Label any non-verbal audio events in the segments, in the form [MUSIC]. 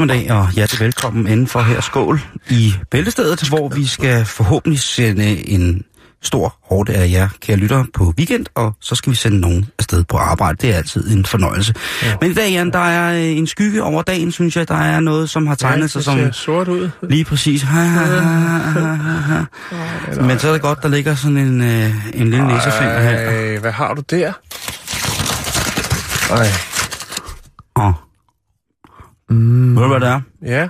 Eftermiddag og hjertelig velkommen inden for her skål i Bæltestedet, hvor vi skal forhåbentlig sende en stor hårde af jer, kære lyttere, på weekend, og så skal vi sende nogen afsted på arbejde. Det er altid en fornøjelse. Ja. Men i dag, Jan, der er øh, en skygge over dagen, synes jeg. Der er noget, som har tegnet Ja, sig som... sort ud. Lige præcis. Ha, ha, ha, ha, ha. [LAUGHS] Men så er det godt, der ligger sådan en, øh, en lille næsefinger her. Hvad har du der? Ej. Åh. Mm. Ved du, hvad det er? Ja,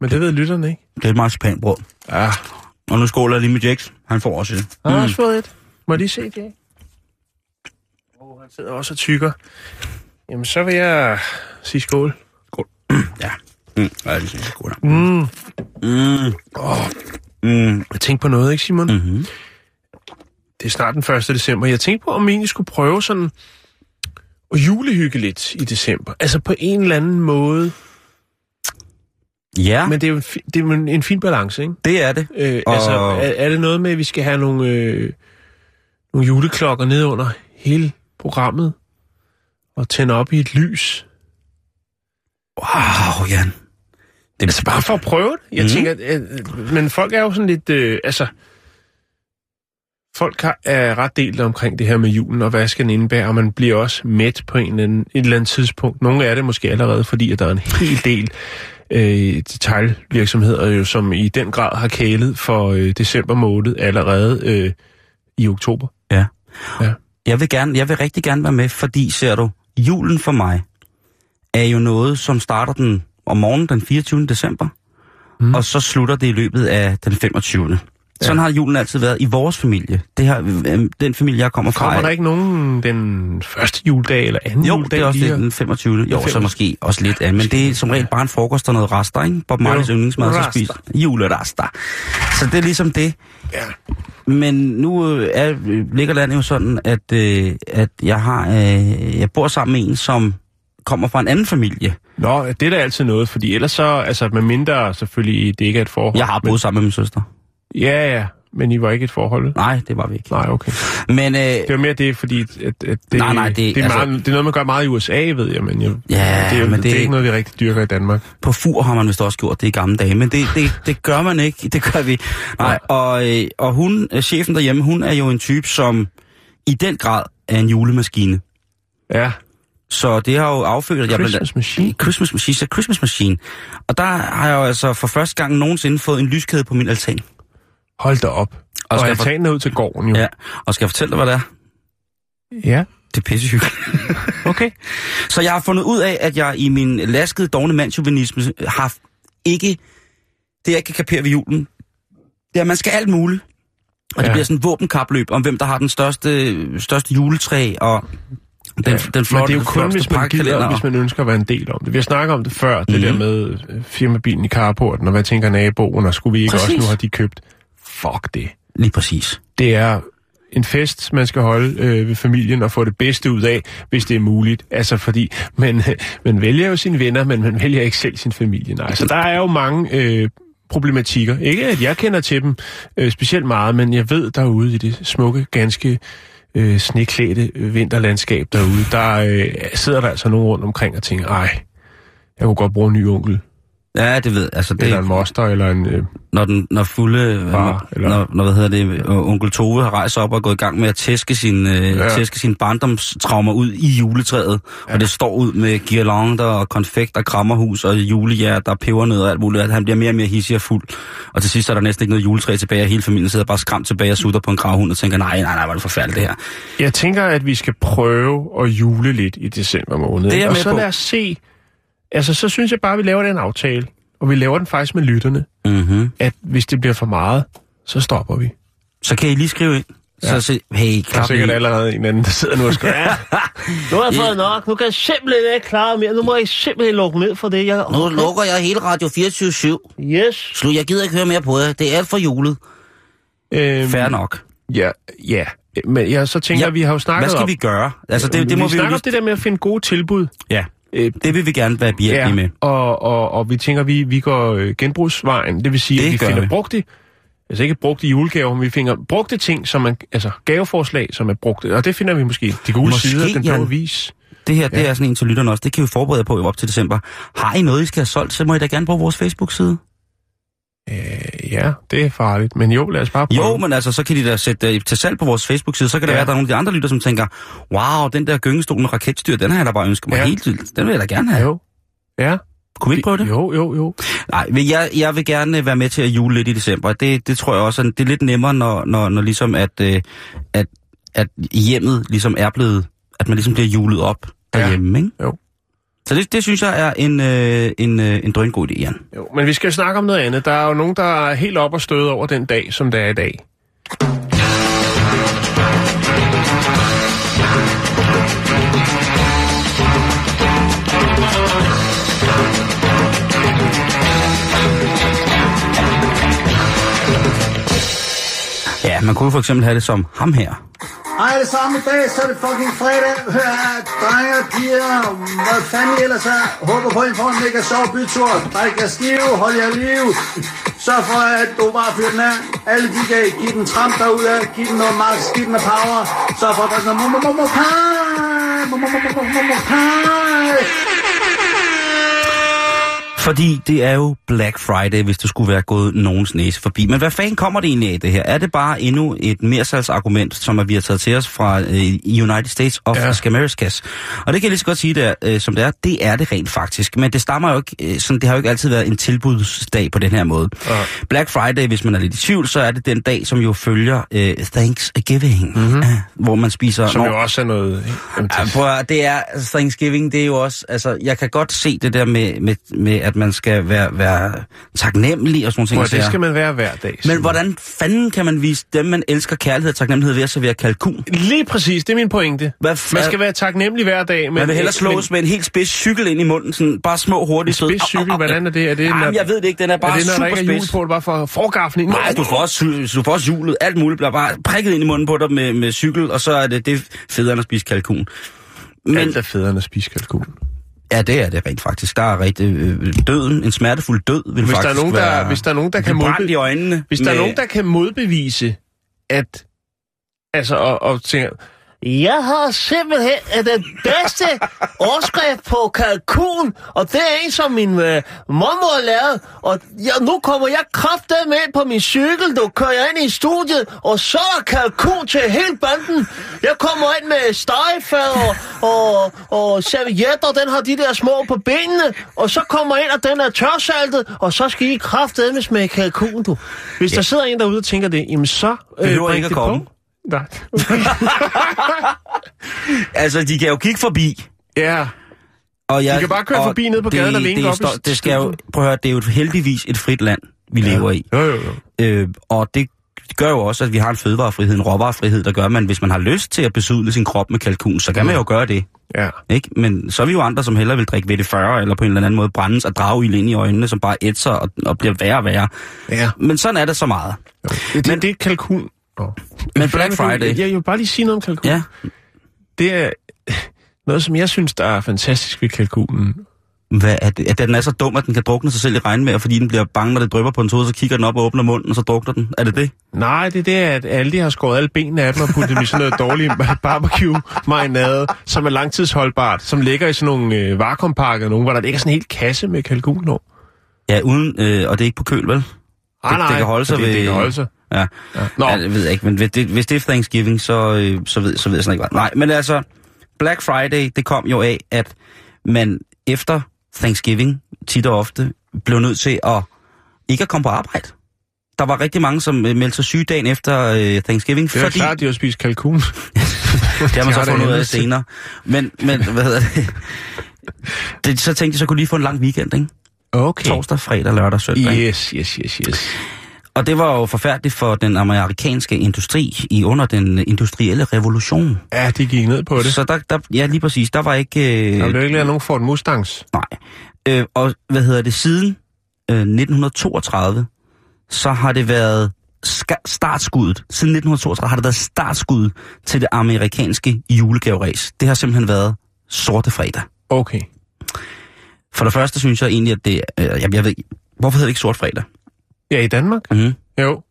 men det ved lytterne ikke. Det er et marcipanbrød. Ja. Og nu skåler jeg lige med Jax. Han får også et. Har du også fået et? Må de se det? Åh, oh, han sidder også og tykker. Jamen, så vil jeg sige skål. [CLEARS THROAT] Ja. Mm. Ja, det synes jeg godt. Mm. Mm. Oh, Mm. jeg tænkte på noget, ikke Simon? Mm. Mm-hmm. Det er snart den 1. december. Jeg tænkte på, om vi egentlig skulle prøve sådan at julehygge lidt i december. Altså på en eller anden måde. Ja, Men det er jo en, fi- det er en, en fin balance, ikke? det er det. Øh, Og- Altså, er, er det noget med, at vi skal have nogle, øh, nogle juleklokker ned under hele programmet og tænde op i et lys? Wow, Jan. Det er Altså bare for at prøve det. Jeg mm. tænker, øh, men folk er jo sådan lidt, øh, altså, folk har, er ret delt omkring det her med julen, og hvad skal den indebære, og man bliver også mæt på en eller anden, et eller andet tidspunkt. Nogle er det måske allerede, fordi at der er en hel del øh, detaljvirksomheder, jo, som i den grad har kælet for øh, december måned allerede øh, i oktober. Jeg vil, gerne, jeg vil rigtig gerne være med, fordi, ser du, julen for mig er jo noget, som starter den om morgenen den 24. december, mm. og så slutter det i løbet af den 25. Sådan har julen altid været i vores familie. Det her, øh, den familie, jeg kommer fra. Kommer der ikke nogen den første juledag eller anden Jo, juledag? det er også det, den 25. Jo, så 25. måske også lidt af. Men det er som regel bare en frokost og noget rester, ikke? Bob Marleys Jo, yndlingsmad, så rester. spis julerester. Så det er ligesom det. Ja. Men nu øh, er, ligger landet jo sådan, at, øh, at jeg har øh, jeg bor sammen med en, som kommer fra en anden familie. Nå, det er da altid noget, fordi ellers så, altså med mindre selvfølgelig, det ikke er et forhold. Jeg har boet sammen med min søster. Ja, ja, men I var ikke et forhold. Nej, det var vi ikke. Nej, okay. Men øh, Det var mere det, fordi at, at det, Nej, nej, det- det, er altså- meget, det er noget, man gør meget i USA, ved jeg, men jeg, Ja, det, er, men det, det- er ikke noget, vi rigtig dyrker i Danmark. på fur har man vist også gjort det i gamle dage, men det, det, det gør man ikke. Det gør vi. Nej, og, øh, og hun, øh, chefen derhjemme, hun er jo en type, som i den grad er en julemaskine. Ja, Så det har jo affødt, at jeg blandt Christmas Machine. Christmas Machine, så Christmas Machine. Og der har jeg jo altså for første gang nogensinde fået en lyskæde på min altan. Hold da op. Og Og, jeg for- altanen er ud til gården jo. Ja, og skal jeg fortælle dig, hvad det er? ja. Det er pissehyggeligt. [LAUGHS] Okay. Så jeg har fundet ud af, at jeg i min laskede dogne mandsjuvenisme har ikke... Det jeg ikke kan kapere ved julen, det er, at man skal alt muligt. Og det Ja. bliver sådan et våbenkapløb om, hvem der har den største, største juletræ, og den, Ja, den Men flotte, det er jo kun, hvis man, gider, og- hvis man ønsker at være en del om det. Vi har snakket om det før, det Mhm. der med øh, firmabilen i carporten, og hvad tænker naboen, og skulle vi ikke Præcis. også, nu har de købt. Fuck det. Lige præcis. Det er en fest, man skal holde øh, ved familien og få det bedste ud af, hvis det er muligt. Altså fordi, man, [LAUGHS] man vælger jo sine venner, men man vælger ikke selv sin familie. Nej, så der er jo mange øh, problematikker. Ikke at jeg kender til dem øh, specielt meget, men jeg ved derude i det smukke, ganske øh, sneklædte øh, vinterlandskab derude, der øh, sidder der altså nogen rundt omkring og tænker, ej, jeg kunne godt bruge en ny onkel. Ja, det ved altså det, Eller en moster, eller en... Øh, når den når fulde Far, når, eller- når, når hvad hedder det øh, onkel Tove har rejst op og gået i gang med at tæske sin øh, Ja. tæske sin barndomstraumer ud i juletræet ja. og det står ud med girlander og konfekt og krammerhus og julehjert og pebernødder og alt muligt at han bliver mere og mere hissig og fuld og til sidst er der næsten ikke noget juletræ tilbage og hele familien sidder bare skræmt tilbage og sutter på en gravhund og tænker nej nej nej hvor er det forfærdeligt det her Jeg tænker, at vi skal prøve at jule lidt i december måned. Det er og så på. lad os se, altså, så synes jeg bare, at vi laver den aftale. Og vi laver den faktisk med lytterne. Mm-hmm. At hvis det bliver for meget, så stopper vi. Så kan I lige skrive ind. Ja. Så se, hey, Der er klap sikkert lige. allerede en anden, der sidder nu og skriver, [LAUGHS] ja, nu har jeg fået nok, nu kan jeg simpelthen ikke klare mere, nu må jeg simpelthen lukke ned for det. Jeg, Nu lukker jeg hele Radio 24-7. Yes. Slut, jeg gider ikke høre mere på jer. Det er alt for julet. Øhm, Fair nok. Ja, ja. Men jeg så tænker, Ja, vi har jo snakket Hvad skal om... vi gøre? Altså, det, det må vi, vi jo snakker lige... om det der med at finde gode tilbud. Ja, Øh, det vil vi gerne være behjælpelige med. og, og, og vi tænker, vi, vi går øh, genbrugsvejen. Det vil sige, Det at vi finder vi. brugte, altså ikke brugte julegaver, men vi finder brugte ting, som er, altså gaveforslag, som er brugte. Og det finder vi måske. De gule Måske, sider, den blå avis. Det her, det Ja. er sådan en til lytterne også. Det kan vi forberede på op til december. Har I noget, I skal have solgt, så må I da gerne bruge vores Facebook-side. Øh, ja, det er farligt. Men jo, lad os bare prøve. Jo, men altså, så kan de da sætte det til salg på vores Facebook-side. Så kan det Ja. være, at der er nogle af de andre lytter, som tænker, wow, den der gyngestol med raketstyr, den har jeg da bare ønsket mig Ja. helt vildt. Den vil jeg da gerne have. Jo. Ja. Kunne vi ikke prøve det? Jo, jo, jo. Nej, jeg, jeg vil gerne være med til at jule lidt i december. Det, det tror jeg også, det er lidt nemmere, når, når, når ligesom at, øh, at, at hjemmet ligesom er blevet, at man ligesom bliver julet op derhjemme, ikke? Jo. Så det, det synes jeg er en, øh, en, øh, en drøngod idé, Jan. jo. Men vi skal snakke om noget andet. Der er jo nogen, der er helt op og støde over den dag, som det er i dag. Ja, man kunne for eksempel have det som ham her. Hej, alle sammen, i dag, så er det fucking fredag. Hør her, drenge og piger, hvad fanden I ellers er. Håber på, at I får en mega sjov bytur. Drik jer stive, hold jer liv. Sørg for, at du bare fyrer den af. Alle de dage, giv den tramp derude, giv den noget max, giv den noget power. Sørg for at drikke noget momo momo pie. Pie. Fordi det er jo Black Friday, hvis det skulle være gået nogens næse forbi. Men hvad fanden kommer det egentlig af det her? Er det bare endnu et mersalgsargument, som at vi har taget til os fra øh, United States of Ja. Americas? Og det kan jeg lige så godt sige, der, øh, som det er. Det er det rent faktisk. Men det stammer jo ikke, øh, sådan, det har jo ikke altid været en tilbudsdag på den her måde. Ja. Black Friday, hvis man er lidt i tvivl, så er det den dag, som jo følger øh, Thanksgiving, mm-hmm. øh, hvor man spiser... Som Nå, jo også er noget... Jamen, Ja, det, prøv det er, altså, Thanksgiving, det er jo også, altså, jeg kan godt se det der med, med, med at man skal være, være taknemmelig og sådan så det skal man være hver dag. Men hvordan fanden kan man vise dem, man elsker kærlighed og taknemmelighed ved at servere kalkun? Lige præcis, det er min pointe. Hvad f- Man skal være taknemmelig hver dag. Men, Man vil hellere slås med en helt spids cykel ind i munden, sådan bare små, hurtige Spids cykel, hvordan er det? Er det Jamen, jeg ved det ikke, den er bare er det, når der super ikke er hjul på, det er bare for forgaflen? Nej, du får, også, du får også hjulet, alt muligt bliver bare prikket ind i munden på dig med, med cykel, og så er det, det er federe end at spise kalkun. Men, Alt er federe end at spise kalkun. Ja, det er det rent faktisk. Der er rigtig øh, døden, en smertefuld død vil Hvis der er faktisk nogen, der- være... hvis der er nogen, der kan modbe- i øjnene. Hvis der er med- nogen, der kan modbevise, at... Altså, og, og tænker... Jeg har simpelthen øh, den bedste [LAUGHS] overskrift på kalkun, og det er en, som min øh, mormor lavede. Og ja, nu kommer jeg kraftet med på min cykel, du kører jeg ind i studiet, og så er kalkun til hele banden. Jeg kommer ind med stegefad og, og, og servietter, den har de der små på benene, og så kommer jeg ind, og den er tørsaltet, og så skal I kraftet med smage kalkun, du. Hvis ja. der sidder en derude og tænker det, jamen så... Behøver bring ikke at komme. på. Nej. [LAUGHS] Altså, de kan jo kigge forbi. ja, Og jeg, De kan bare køre forbi nede på gaden og vinke det, op i står- det skal jo, prøv at høre, det er jo heldigvis et frit land, vi ja. lever i. jo, jo, jo. Øh, og det gør jo også, at vi har en fødevarefrihed, en råvarefrihed, der gør, at man, hvis man har lyst til at besudle sin krop med kalkun, så kan man jo gøre det. Ja. Ikke? Men så er vi jo andre, som hellere vil drikke VD40, eller på en eller anden måde brændes og drage ild ind i øjnene, som bare ætser og, og bliver værre og værre. Ja. Men sådan er det så meget. Det, det, det er kalkun. Oh. Men Black Friday, Jeg, vil bare lige sige noget om kalkun. ja, Det er [LAUGHS] noget, som jeg synes, der er fantastisk ved kalkunen. hvad er det? At den er så dum, at den kan drukne sig selv i regnvejr, fordi den bliver bange, når det drypper på en hoved, så kigger den op og åbner munden, og så drukner den. Er det det? Nej, det er det, at Aldi har skåret alle benene af dem og puttet dem i sådan noget dårligt [LAUGHS] barbecue-marinade, som er langtidsholdbart, som ligger i sådan nogle øh, vakuumpakker, nogle, hvor der ligger sådan en hel kasse med kalkun over. Ja, uden, øh, og det er ikke på køl, vel? Ah, det kan holde sig det, ved- Det kan holde sig. Ja. Ja. Nå, det ved jeg ikke, men hvis det, hvis det er Thanksgiving, så, øh, så, ved, så ved jeg sådan ikke hvad. Nej, men altså, Black Friday, det kom jo af, at man efter Thanksgiving tit og ofte blev nødt til at ikke at komme på arbejde. Der var rigtig mange, som øh, meldte sig syge dagen efter øh, Thanksgiving, det er fordi klart, de har spist kalkun. [LAUGHS] det har man så fundet ud af senere. Men, men hvad hedder det? [LAUGHS] det, så tænkte jeg, så kunne lige få en lang weekend, ikke? Okay. Torsdag, fredag, lørdag, søndag. Yes, yes, yes, yes. Og det var jo forfærdeligt for den amerikanske industri i under den industrielle revolution. Ja, de gik ned på det. Så der, der, ja, lige præcis, der var ikke... Øh, Der blev ikke lavet nogen Ford Mustangs. Nej. Øh, og hvad hedder det, siden øh, 1932, så har det været startskuddet. Siden 1932 har det været startskuddet til det amerikanske julegaveræs. Det har simpelthen været sorte fredag. Okay. For det første synes jeg egentlig, at det... Øh, jeg, jeg ved hvorfor hedder det ikke sort fredag? Ja, i Danmark? Mm-hmm. Jo.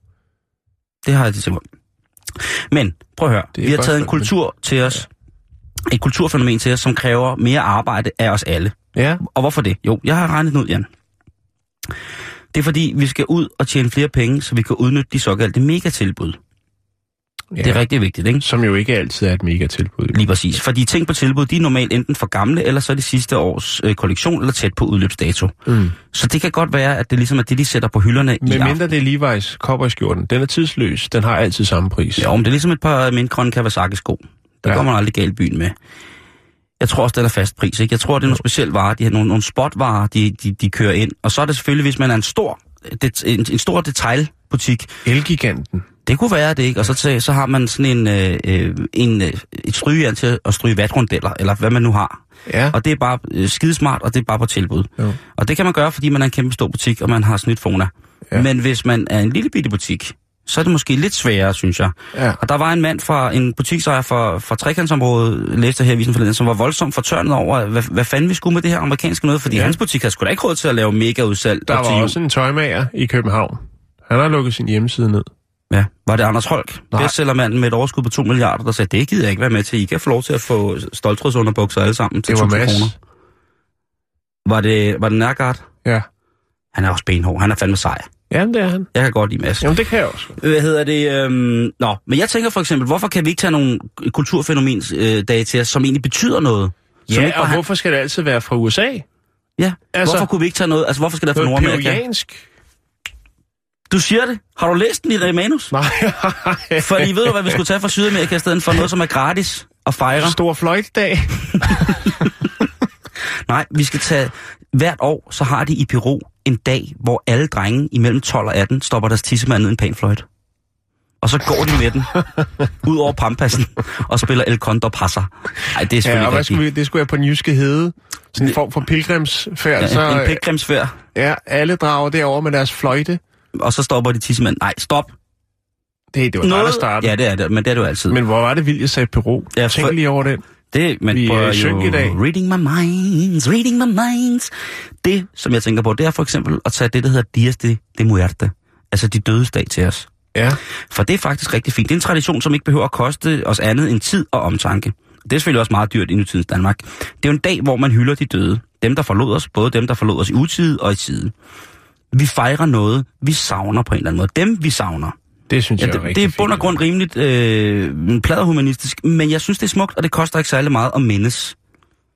Det har jeg det simpelthen. Men, prøv at høre. Vi har taget en kultur til os. Et kulturfænomen til os, som kræver mere arbejde af os alle. Ja. Og hvorfor det? Jo, jeg har regnet ud, Jan. Det er fordi, vi skal ud og tjene flere penge, så vi kan udnytte de såkaldte megatilbud. Ja. Det er rigtig vigtigt, ikke? Som jo ikke altid er et mega tilbud. Lige præcis. Fordi ting på tilbud, de er normalt enten for gamle, eller så er det sidste års øh, kollektion, eller tæt på udløbsdato. Mm. Så det kan godt være, at det ligesom er det, de sætter på hylderne i Men aften. mindre det er Levi's cowboyskjorten. Den er tidsløs. Den har altid samme pris. Jo, men det er ligesom et par mindgrønne Kawasaki-sko. Der Ja. ja. går man aldrig galt byen med. Jeg tror også, den er fast pris. Ikke? Jeg tror, det er nogle specielle varer. De har nogle, nogle spotvarer, de, de, de kører ind. Og så er det selvfølgelig, hvis man er en stor, det, en, en stor detailbutik. Elgiganten. Det kunne være det, ikke? Og så, til, så har man sådan en, øh, øh, en, øh, et strygejern til at stryge vatrundeller, eller hvad man nu har. Ja. Og det er bare øh, skidesmart, og det er bare på tilbud. Jo. Og det kan man gøre, fordi man er en kæmpe stor butik, og man har snydt Fona. Ja. Men hvis man er en lille bitte butik, så er det måske lidt sværere, synes jeg. Ja. Og der var en mand fra en butiksejer fra, fra trekantsområdet, læste her i avisen forleden, som var voldsomt fortørnet over, hvad, hvad fanden vi skulle med det her amerikanske noget, fordi Ja. hans butik havde sgu da ikke råd til at lave mega udsalg. Der var også en tøjmager i København. Han har lukket sin hjemmeside ned. Ja, var det Anders Holk, Nej. bestsellermanden med et overskud på 2 milliarder, der sagde, det gider jeg ikke være med til. I kan få lov til at få stoltrådsunderbukser alle sammen til Det var 1000 Mads. kroner. Var det, var det Nærgaard? Ja. Han er også benhård. Han er fandme sej. Jamen, det er han. Jeg kan godt lide Mads. Jamen, det kan jeg også. Hvad hedder det? Øhm, nå, men jeg tænker for eksempel, hvorfor kan vi ikke tage nogle kulturfænomens øh, dage til os, som egentlig betyder noget? Som Ja, ikke og bare hvorfor skal det altid være fra USA? Ja, Altså- hvorfor kunne vi ikke tage noget? Altså, hvorfor skal det være fra Nordamerika? peruviansk? Du siger det. Har du læst den i det manus? Nej, [LAUGHS] Fordi ved du, hvad vi skulle tage fra Sydamerika i stedet for noget, som er gratis at fejre? Stor fløjtdag. [LAUGHS] Nej, vi skal tage... Hvert år, så har de i Peru en dag, hvor alle drenge imellem 12 og 18 stopper deres tissemand ned i en panfløjt. Og så går de med den [LAUGHS] ud over pampassen og spiller El Condor Passer. Nej, det er Ja, selvfølgelig og hvad ja, skulle vi, det skulle jeg på den jyske hede. Sådan en form for pilgrimsfærd. Ja, så, en pikgrimsfærd, ja, alle drager derover med deres fløjte. Og så stopper de tissemand. Nej, stop. Det, det var Noget... der startede. Ja, det er det, men det er det jo altid. Men hvor var det vildt, jeg sagde Peru? Ja, for- Tænk lige over den. Det, men Vi prøv er at i dag. Reading my minds, reading my minds. Det, som jeg tænker på, det er for eksempel at tage det, der hedder Dias de, de Muerte. Altså de dødes dag til os. Ja. For det er faktisk rigtig fint. Det er en tradition, som ikke behøver at koste os andet end tid og omtanke. Det er selvfølgelig også meget dyrt i nutidens Danmark. Det er jo en dag, hvor man hylder de døde. Dem, der forlod os. Både dem, der forlod os i utide og i tide. Vi fejrer noget, vi savner på en eller anden måde. Dem, vi savner. Det synes Ja, jeg er det, rigtig det er bund og grund rimeligt øh, pladerhumanistisk, men jeg synes, det er smukt, og det koster ikke særlig meget at mindes.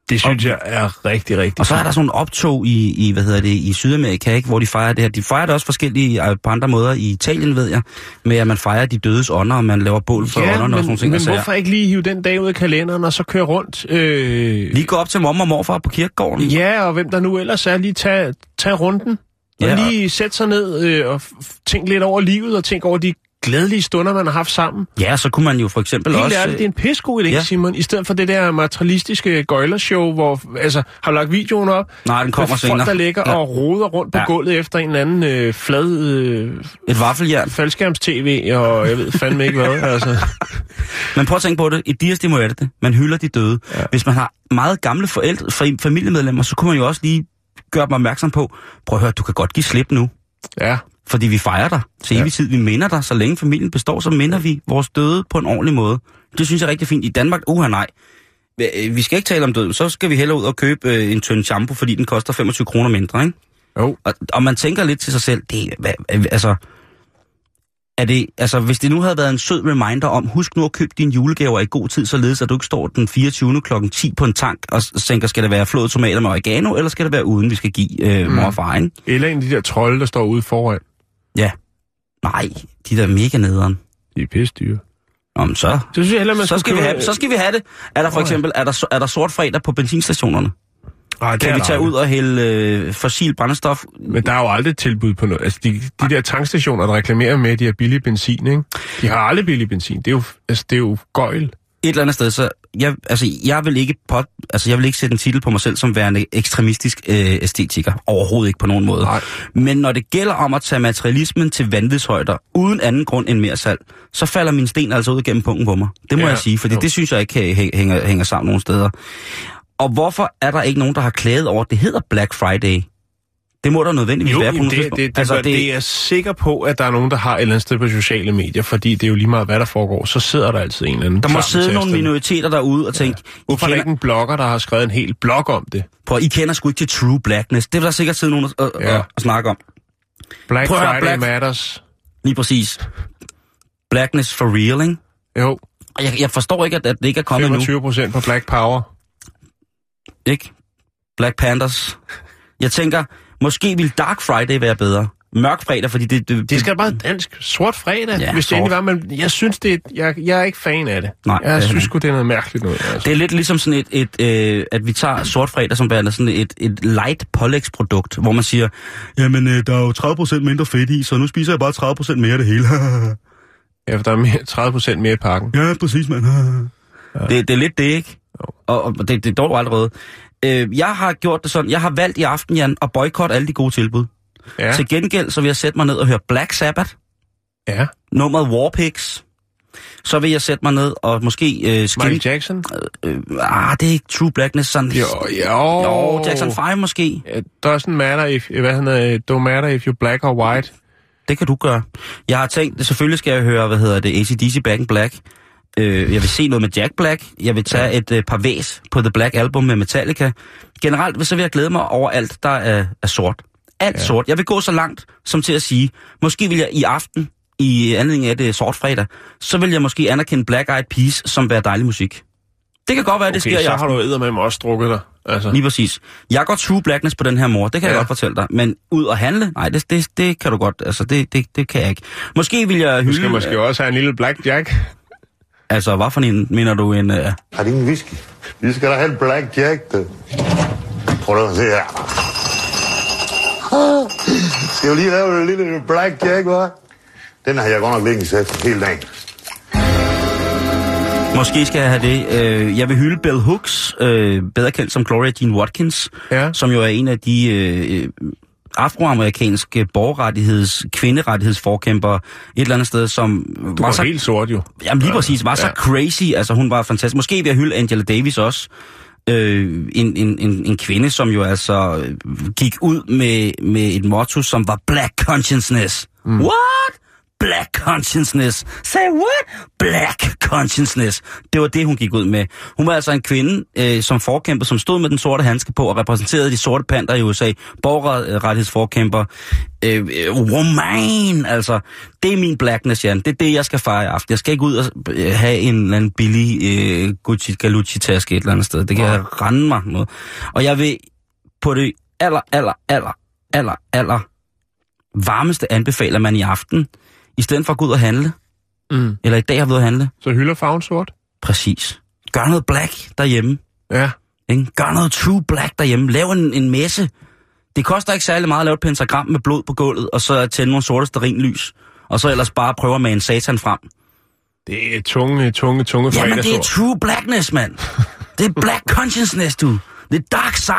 Det synes jeg er rigtig, rigtig Og så er der sådan nogle optog i, i, hvad hedder det, i Sydamerika, ikke, hvor de fejrer det her. De fejrer det også forskellige øh, på andre måder i Italien, ved jeg, med at man fejrer de dødes ånder, og man laver bål for Ja, ånderne men, og sådan nogle ting. men og sager. hvorfor ikke lige hive den dag ud af kalenderen, og så køre rundt? Øh, Lige gå op til mor og morfar på kirkegården. Ja, og hvem der nu ellers er, lige tage, tage runden. Og Ja, lige sætte sig ned øh, og tænke lidt over livet, og tænke over de glædelige stunder, man har haft sammen. Ja, så kunne man jo for eksempel Helt også... ærligt, det er en pissegod idé, ja. Simon. I stedet for det der materialistiske gøjlershow, hvor altså, har du lagt videoen op? Nej, den kommer senere. folk, der ligger Ja. og roder rundt på Ja. gulvet efter en eller anden øh, flad øh, Et vaffeljern. faldskærms-tv, og jeg ved fandme ikke hvad. [LAUGHS] Altså. Men prøv at tænke på det. I Dias de Muerte, man hylder de døde. Ja. Hvis man har meget gamle forældre, fa- familiemedlemmer, så kunne man jo også lige gøre dem opmærksom på, prøv at høre, du kan godt give slip nu. Ja, Fordi vi fejrer dig til evig tid. Vi minder dig, så længe familien består, så minder vi vores døde på en ordentlig måde. Det synes jeg er rigtig fint. I Danmark, uha nej. Vi- Vi skal ikke tale om døden. Så skal vi hellere ud og købe øh, en tynd shampoo, fordi den koster 25 kroner mindre, ikke? jo. Og, og man tænker lidt til sig selv, det, hvad, altså, er det, altså, hvis det nu havde været en sød reminder om, husk nu at købe dine julegaver i god tid, således at du ikke står den 24. klokken 10 på en tank og tænker, skal det være flåede tomater med oregano, eller skal det være uden, vi skal give øh, mor og far, ikke? Eller en af de der trolde, der står ude foran. Ja. Nej, de der er mega nederen. De er pisse dyre. Nå, men så, Så synes jeg heller, man så, skal vi købe- have, så skal vi have det. Er der for eksempel, er der, er der sort fredag på benzinstationerne? Det kan vi tage aldrig. ud og hælde øh, fossil brændstof? Men der er jo aldrig tilbud på noget. Altså, de, de der tankstationer, der reklamerer med, at de har billig benzin, ikke? De har aldrig billig benzin. Det er jo, altså, det er jo gøjl. et eller andet sted, så jeg, altså, jeg vil ikke pot, altså, jeg vil ikke sætte en titel på mig selv som værende ekstremistisk øh, æstetiker. Overhovedet ikke på nogen måde. Nej. Men når det gælder om at tage materialismen til vanvidshøjder, uden anden grund end mere salg, så falder min sten altså ud gennem punkten på mig. Det må Ja, jeg sige, fordi jo. det synes jeg ikke hæ- hæ- hænger, hænger sammen nogen steder. Og hvorfor er der ikke nogen, der har klaget over, at det hedder Black Friday? Det må der nødvendigvis Jo, være på det, det, det, altså, det, det er jeg sikker på, at der er nogen, der har et eller andet sted på sociale medier, fordi det er jo lige meget, hvad der foregår, så sidder der altid en eller anden der må sidde nogle minoriteter derude og tænke, I, Hvorfor er der ikke en blogger, der har skrevet en hel blog om det? prøv, I kender sgu ikke til True Blackness. Det vil der sikkert sidde nogen og, Ja. og, og snakke om. Black Prøv Friday Black- Matters. Lige præcis. Blackness for real, ikke? Jo, Og Jeg, jeg forstår ikke, at, at det ikke er kommet endnu. 25 procent på Black Power. Ikke? Black Panthers. Jeg tænker, måske vil Dark Friday være bedre. Mørk fredag, fordi det... Det, Det skal bare dansk. Sort fredag, Ja, hvis det sort. endelig var, men jeg synes, det jeg, jeg er ikke fan af det. Nej, det jeg heller synes sgu, det er noget mærkeligt noget. Altså. det er lidt ligesom sådan et, et øh, at vi tager sort fredag som værende sådan et, et light pålægsprodukt, hvor man siger, jamen øh, der er jo 30% mindre fedt i, så nu spiser jeg bare 30% mere af det hele. Ja, for der er mere, 30 procent mere i pakken. ja, præcis, mand. det, det er lidt det, ikke? Og, og det, det er dog allerede. Øh, jeg har gjort det sådan, jeg har valgt i aften, Jan, at boykotte alle de gode tilbud. Ja. Til gengæld, så vil jeg sætte mig ned og høre Black Sabbath, ja. nummeret Warpigs. Så vil jeg sætte mig ned og måske øh, skin... Michael Jackson? Øh, ah, det er ikke True Blackness, sådan... Jo, jo. Jo, Jackson 5 måske. It doesn't matter if, hvad han hedder, don't matter if you're black or white. Det kan du gøre. Jeg har tænkt, selvfølgelig skal jeg høre, hvad hedder det, ACDC Back in Black. Øh, jeg vil se noget med Jack Black. Jeg vil tage et øh, par væs på The Black Album med Metallica. Generelt så vil jeg glæde mig over alt, der er, er sort. Alt ja. sort. Jeg vil gå så langt som til at sige, måske vil jeg i aften, i anledning af det sort fredag, så vil jeg måske anerkende Black Eyed Peas som være dejlig musik. Det kan godt være, det Okay, sker i så aften. har du eddermame også drukket dig. Altså. Lige præcis. Jeg går true blackness på den her mor, det kan ja. jeg godt fortælle dig. Men ud og handle, nej, det, det, det kan du godt, altså det, det, det kan jeg ikke. Måske vil jeg Du hylde... skal måske også have en lille black jack. Altså, hvad for en, mener du en... Uh... Har de ingen whisky? Vi skal da have en Black Jack, du. Prøv lige at se her. Skal vi lige lave en lille Black Jack, hva'? Den har jeg godt nok liggende sæt hele dagen. Måske skal jeg have det. Øh, jeg vil hylde Bell Hooks, øh, bedre kendt som Gloria Jean Watkins, Ja. som jo er en af de øh, afroamerikanske borgerrettigheds, kvinderettighedsforkæmpere et eller andet sted, som Du var helt sort jo. Jamen lige præcis, var så Ja. crazy, altså hun var fantastisk. Måske vil jeg hylde Angela Davis også. Øh, en, en, en, en kvinde, som jo altså øh, gik ud med, med et motto, som var Black Consciousness. Mm. What? Black Consciousness. Say what? Black Consciousness. Det var det, hun gik ud med. Hun var altså en kvinde, øh, som forkæmper, som stod med den sorte handske på og repræsenterede de sorte panter i USA. Borgerrettighedsforkæmper. Øh, øh, woman, altså. Det er min blackness, Jan. Det er det, jeg skal fejre i aften. Jeg skal ikke ud og øh, have en eller anden billig øh, Gucci Galucci-taske et eller andet sted. Det kan jeg rende mig noget. Og jeg vil på det aller, aller, aller, aller, aller varmeste anbefaler man i aften, i stedet for at gå ud og handle, Mm. eller i dag har været ude at handle, Så hylder farven sort? præcis. Gør noget black derhjemme. Ja. Ikke? Gør noget true black derhjemme. Lav en, en messe. Det koster ikke særlig meget at lave et pentagram med blod på gulvet, og så tænde nogle sorte sterinlys. Og så ellers bare prøve at mane satan frem. Det er tunge, tunge, tunge Jamen, det er fredagsord. true blackness, mand. Det er black [LAUGHS] consciousness, du. Det er dark side.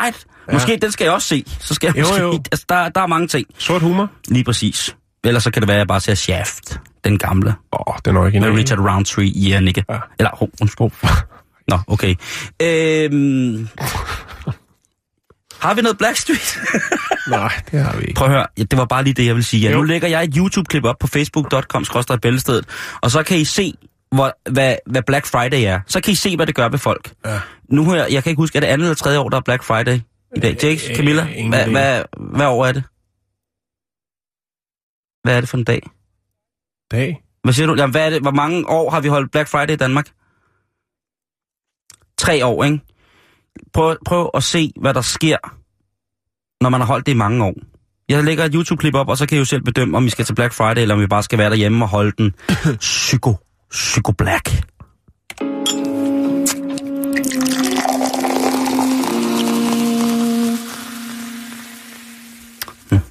Ja. Måske den skal jeg også se. Så skal jeg Jo, måske... jo. Altså, der, der er mange ting. Sort humor? Lige præcis. Ellers så kan det være, at jeg bare ser Shaft. Den gamle. Åh, oh, den originale. Med Richard Roundtree i yeah, Nikke. Ja. Eller, oh, undskyld. Nå, okay. Øhm, har vi noget Blackstreet? [LAUGHS] Nej, det har vi ikke. Prøv at høre, ja, det var bare lige det, jeg vil sige. Ja, Jo. nu lægger jeg et YouTube-klip op på facebook.com bæltestedet, og så kan I se, hvor, hvad, hvad Black Friday er. Så kan I se, hvad det gør ved folk. Ja. Nu her, jeg kan ikke huske, er det andet eller tredje år, der er Black Friday i dag? Jake, Øh, Camilla, hvad, hvad, hvad år er det? Hvad er det for en dag? Dag? Hvad siger du? Jamen, hvad er det? Hvor mange år har vi holdt Black Friday i Danmark? Tre år, ikke? Prøv, prøv at se, hvad der sker, når man har holdt det i mange år. Jeg lægger et YouTube-klip op, og så kan I jo selv bedømme, om vi skal til Black Friday, eller om vi bare skal være derhjemme og holde den [COUGHS] psyko, psyko black.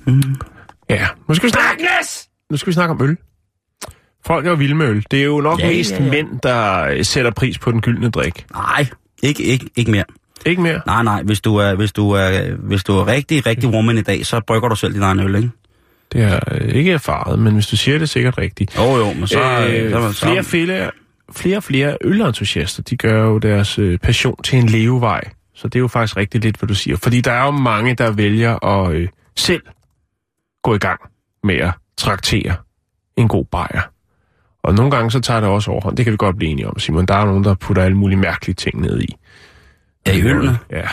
Mm. Ja, nu skal vi snakke, nu skal vi snakke om øl. Folk er jo vilde med øl. Det er jo nok Ja, mest ja, ja, mænd, der øh, sætter pris på den gyldne drik. Nej, ikke, ikke, ikke mere. Ikke mere? Nej, nej, hvis du er, hvis du er, hvis du er rigtig, rigtig woman i dag, så brygger du selv din egen øl, ikke? Det er øh, ikke erfaret, men hvis du siger det, er sikkert rigtigt. Jo, jo, men så... øh, så, så, flere, flere, flere og flere ølentusiaster, de gør jo deres øh, passion til en levevej. Så det er jo faktisk rigtig lidt, hvad du siger. Fordi der er jo mange, der vælger at øh, selv gå i gang med at traktere en god bajer. Og nogle gange så tager det også overhånd. Det kan vi godt blive enige om, Simon. Der er nogen, der putter alle mulige mærkelige ting ned i. Ja, i ølene. Ja.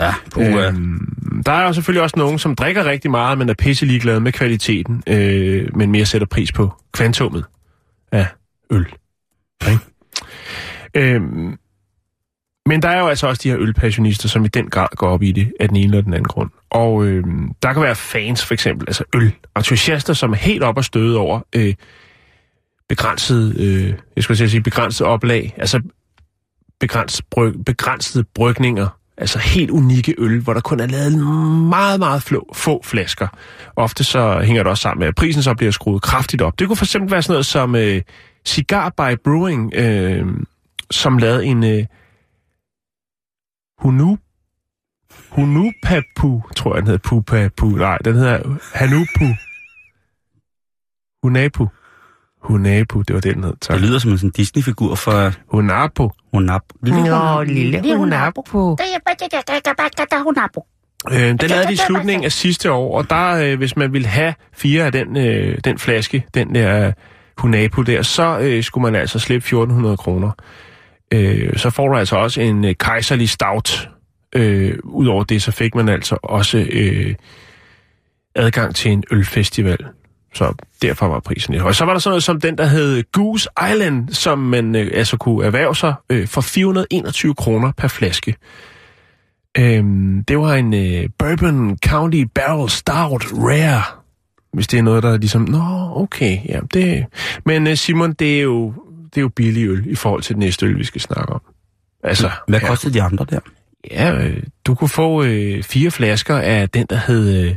Ja, puh, øh. Øhm, der er jo selvfølgelig også nogen, som drikker rigtig meget, men er pisse ligeglade med kvaliteten, øh, men mere sætter pris på kvantummet af øl. Ikke? Øhm, men der er jo altså også de her ølpassionister, som i den grad går op i det af den ene eller den anden grund. Og øh, der kan være fans for eksempel, altså øl, entusiaster, som er helt op og støde over øh, begrænset, øh, jeg skulle sige begrænset oplag, altså begrænset bryg, begrænsede brygninger, altså helt unikke øl, hvor der kun er lavet meget, meget flå, få flasker. Ofte så hænger det også sammen med, at prisen så bliver skruet kraftigt op. Det kunne for eksempel være sådan noget som øh, Cigar by Brewing, øh, som lavede en øh, Hunu Hunupapu, tror jeg, den hedder Pupapu. Nej, den hedder Hanupu. Hunapu. Hunapu, det var det, den hed. Tak. Det lyder som en sådan Disney-figur for Hunapu. Hunap. Nå, lille Hunapo. Øh, den lavede de i slutningen af sidste år, og der, øh, hvis man ville have fire af den, øh, den flaske, den der Hunapu der, så øh, skulle man altså slippe 1400 kroner. Øh, så får du altså også en øh, kejserlig stout. Øh, Udover det, så fik man altså også øh, adgang til en ølfestival. Så derfor var prisen lidt høj. Så var der sådan noget som den, der hed Goose Island, som man øh, altså kunne erhverve sig øh, for 421 kroner per flaske. Øhm, det var en øh, Bourbon County Barrel Stout Rare. Hvis det er noget, der er ligesom, nå, okay, ja, det... Men øh, Simon, det er, jo, det er jo billig øl i forhold til den næste øl, vi skal snakke om. Altså, Hvad ja, kostede de andre der? Ja, øh, du kunne få øh, fire flasker af den, der hed øh,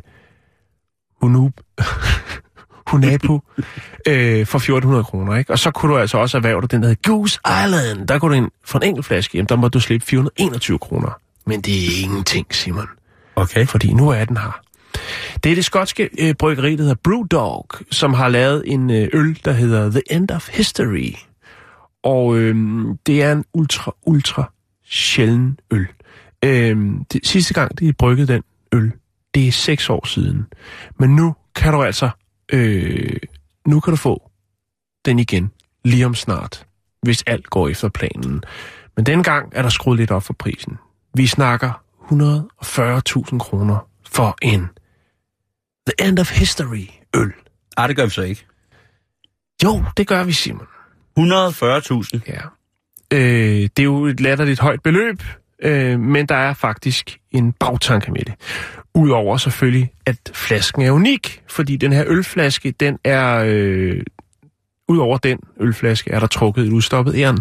Hunub, [LAUGHS] Hunapu [LAUGHS] øh, for 1400 kroner, ikke? Og så kunne du altså også erhverve dig den, der hed Goose Island. Der kunne du ind for en enkelt flaske, jamen der må du slippe 421 kroner. Men det er ingenting, Simon. Okay. Fordi nu er den her. Det er det skotske øh, bryggeri, der hedder Brewdog, som har lavet en øh, øl, der hedder The End of History. Og øh, det er en ultra, ultra sjælden øl. Øh, det, sidste gang, de bryggede den øl, det er seks år siden. Men nu kan du altså, øh, nu kan du få den igen, lige om snart, hvis alt går efter planen. Men dengang er der skruet lidt op for prisen. Vi snakker 140.000 kroner for en The End of History øl. Ej, det gør vi så ikke. Jo, det gør vi, Simon. 140.000. Ja. Øh, det er jo et latterligt højt beløb, øh, men der er faktisk en bagtanke med det. Udover selvfølgelig, at flasken er unik, fordi den her ølflaske, den er... Øh, Udover den ølflaske er der trukket et udstoppet æren.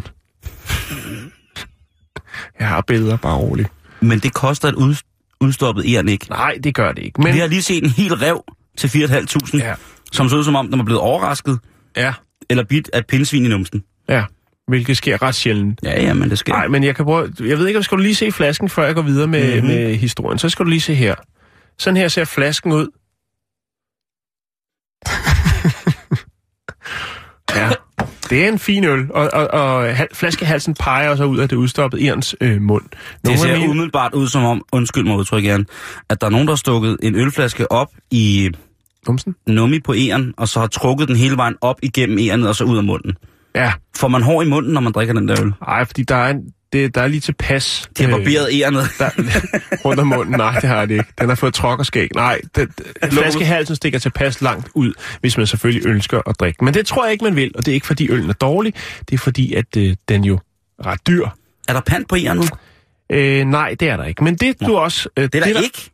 Jeg har billeder, bare roligt. Men det koster et ud, udstoppet æren ikke. Nej, det gør det ikke. Men... Vi har lige set en hel rev til 4.500, Ja. ja. som så ud som om, den var blevet overrasket ja, eller bidt af pindsvin i numsen. ja, hvilket sker ret sjældent. Ja, ja, men det sker. Nej, men jeg kan prøve... Jeg ved ikke, om skal du lige se flasken, før jeg går videre med, Mhm. mm-hmm. med historien. Så skal du lige se her. Sådan her ser flasken ud. [LAUGHS] ja, det er en fin øl, og, og, og hal- flaskehalsen peger også ud af det udstoppede Irens øh, mund. Det Nogle ser af mine- umiddelbart ud som om, undskyld mig udtryk gerne, at der er nogen, der har stukket en ølflaske op i Numsen? nummi på æren, og så har trukket den hele vejen op igennem æren og så ud af munden. Ja, Får man hår i munden, når man drikker den der øl? nej, fordi der er, en, det, der er lige tilpas... De har barberet ærnet. der, [LAUGHS] rundt om munden. Nej, det har det ikke. Den har fået trokkerskæg. Nej, det, flaskehalsen stikker tilpas langt ud, hvis man selvfølgelig ønsker at drikke. Men det tror jeg ikke, man vil, og det er ikke fordi øllen er dårlig. Det er fordi, at øh, den jo er ret dyr. Er der pant på ærnet? Øh, nej, det er der ikke. Men det du også... Øh, Det er der, ikke.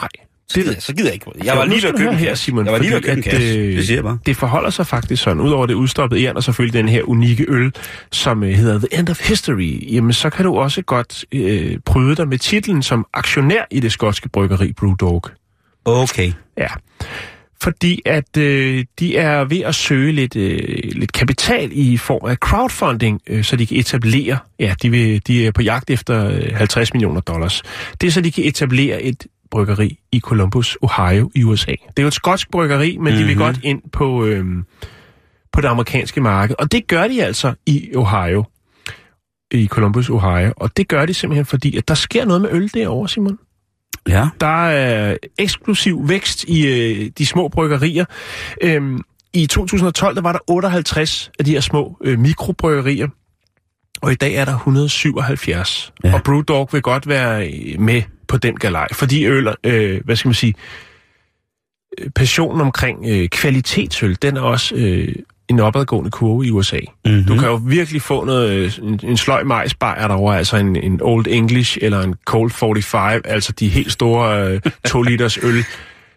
Nej. Så gider, jeg- så gider jeg ikke. Jeg var Jo, lige ved at købe her. Simon, Jeg var lige ved at købe kasse. øh, Det siger jeg bare. Det forholder sig faktisk sådan, udover det udstoppede jern, og selvfølgelig den her unikke øl, som øh, hedder The End of History, jamen så kan du også godt øh, prøve dig med titlen som aktionær i det skotske bryggeri Brewdog. Okay. Ja. Fordi at øh, de er ved at søge lidt, øh, lidt kapital i form af crowdfunding, øh, så de kan etablere, ja, de, vil, de er på jagt efter øh, 50 millioner dollars. Det er så, de kan etablere et bryggeri i Columbus, Ohio i USA. Det er jo et skotsk bryggeri, men mm-hmm. de vil godt ind på, øh, på det amerikanske marked. Og det gør de altså i Ohio, i Columbus, Ohio. Og det gør de simpelthen, fordi at der sker noget med øl derovre, Simon. Ja. Der er eksplosiv vækst i øh, de små bryggerier. Øhm, I 2012 der var der 58 af de her små øh, mikrobryggerier, og i dag er der 177. Ja. Og Brewdog vil godt være øh, med på den galej, fordi øl, øh, hvad skal man sige, øh, passionen omkring øh, kvalitetsøl, den er også øh, en opadgående kurve i USA. Mm-hmm. Du kan jo virkelig få noget, øh, en, en sløj majsbajer derovre, altså en, en Old English eller en Cold 45, altså de helt store øh, 2 liters øl. [LAUGHS]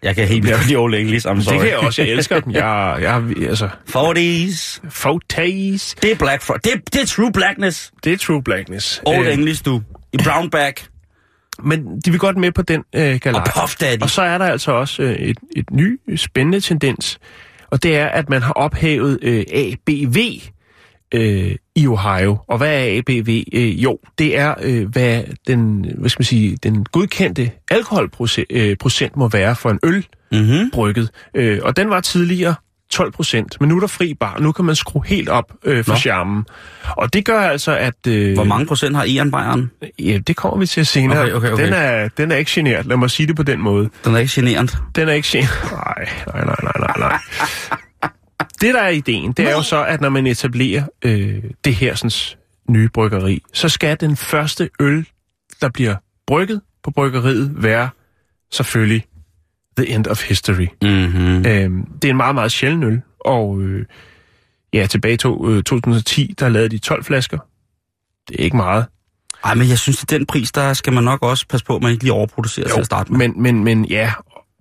Jeg kan helt vildt lide Old English, I'm sorry. Det kan jeg også, jeg elsker dem. Jeg, jeg, altså, 40s. Fortays. Det er black for det, det er true blackness. Det er true blackness. Old Øh, English, du. I brown bag. Men de vil godt med på den øh, galej. Og. Og så er der altså også øh, et, et ny spændende tendens, og det er, at man har ophævet øh, ABV øh, i Ohio. Og hvad er ABV? Øh, jo, det er, øh, hvad den, hvad skal man sige, den godkendte alkoholprocent øh, procent må være for en øl Mhm. brygget. Øh, og den var tidligere 12 procent, men nu er der fri bar. Nu kan man skrue helt op øh, for Nå. charmen. Og det gør altså, at... Øh, Hvor mange procent har Ian Bayern? Ja, det kommer vi til senere. Okay, okay, okay. Den, er, den er ikke genert, lad mig sige det på den måde. Den er ikke generende. Den er ikke genert. Nej, nej, nej, nej, nej, nej. [LAUGHS] Det, der er ideen, det er jo så, at når man etablerer øh, det her sådan, nye bryggeri, så skal den første øl, der bliver brygget på bryggeriet, være selvfølgelig The End of History. Mm-hmm. Øhm, det er en meget, meget sjælden øl, og øh, ja, tilbage i to, øh, 2010, der lavede de 12 flasker. Det er ikke meget. Ej, men jeg synes, at den pris, der skal man nok også passe på, at man ikke lige overproducerer til at starte med. men, men, men ja,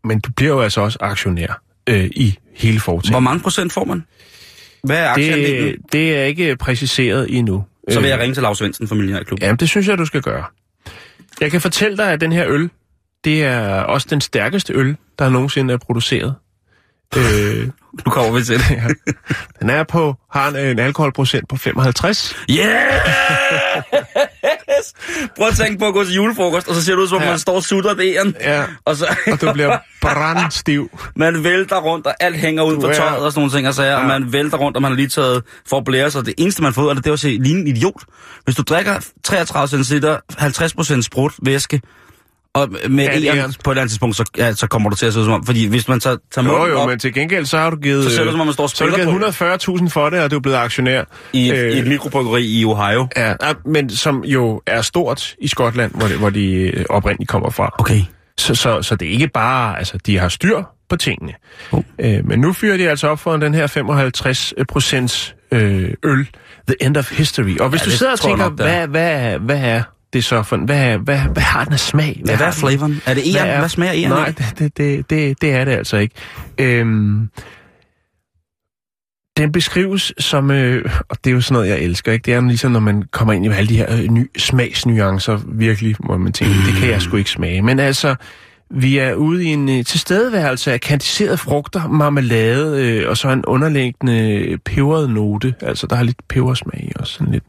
men du bliver jo altså også aktionær øh, i hele foretagendet. Hvor mange procent får man? Hvad er det, det er ikke præciseret endnu. Så vil jeg Øh, ringe til Lars Svendsen fra Millionær Klub. Jamen, det synes jeg, du skal gøre. Jeg kan fortælle dig, at den her øl, det er også den stærkeste øl, der nogensinde er produceret. øh, [LAUGHS] Nu kommer vi til det. [LAUGHS] ja. Den er på, har en, en alkoholprocent på 55. [LAUGHS] Yes! Prøv at tænke på at gå til julefrokost, og så ser det ud, som om Ja. man står og sutter det. Ja, Og så og du bliver brandstiv. man vælter rundt, og alt hænger ud Du på er- tøjet og sådan nogle ting, og, sager, ja. og man vælter rundt, og man har lige taget for at blære sig. Det eneste, man får ud af det, det er at se ligne en idiot. Hvis du drikker 33 cm, 50% sprut væske, og med Ja, er æren æren. på et eller andet tidspunkt, så, ja, så kommer du til at ud som om, fordi hvis man så tager Jo, jo, op men til gengæld så har du givet... Så ser det ud, som om man står så har du spiller givet på 140.000 for det, og du er blevet aktionær. i, Øh, i et mikrobryggeri i Ohio. Ja, men som jo er stort i Skotland, hvor, det, hvor de øh, oprindeligt kommer fra. Okay. Så, så, så det er ikke bare, altså de har styr på tingene. Oh. Øh, men nu fyrer de altså op for den her 55 procents øh, øl, The End of History. Og hvis Ja, du sidder og tænker, nok, hvad, hvad, hvad er det så for, hvad, hvad, hvad har den af smag? Ja, hvad er flavoren? Er det æren? Hvad smager æren Nej, det, det, det, det, er det altså ikke. Øhm, den beskrives som, øh, og det er jo sådan noget, jeg elsker, ikke? Det er ligesom, når man kommer ind i alle de her øh, ny, smagsnuancer, virkelig, hvor man tænker, det kan jeg sgu ikke smage. Men altså, vi er ude i en øh, tilstedeværelse af kandiserede frugter, marmelade, øh, og så en underliggende øh, peberet note. Altså, der har lidt pebersmag i også, sådan lidt.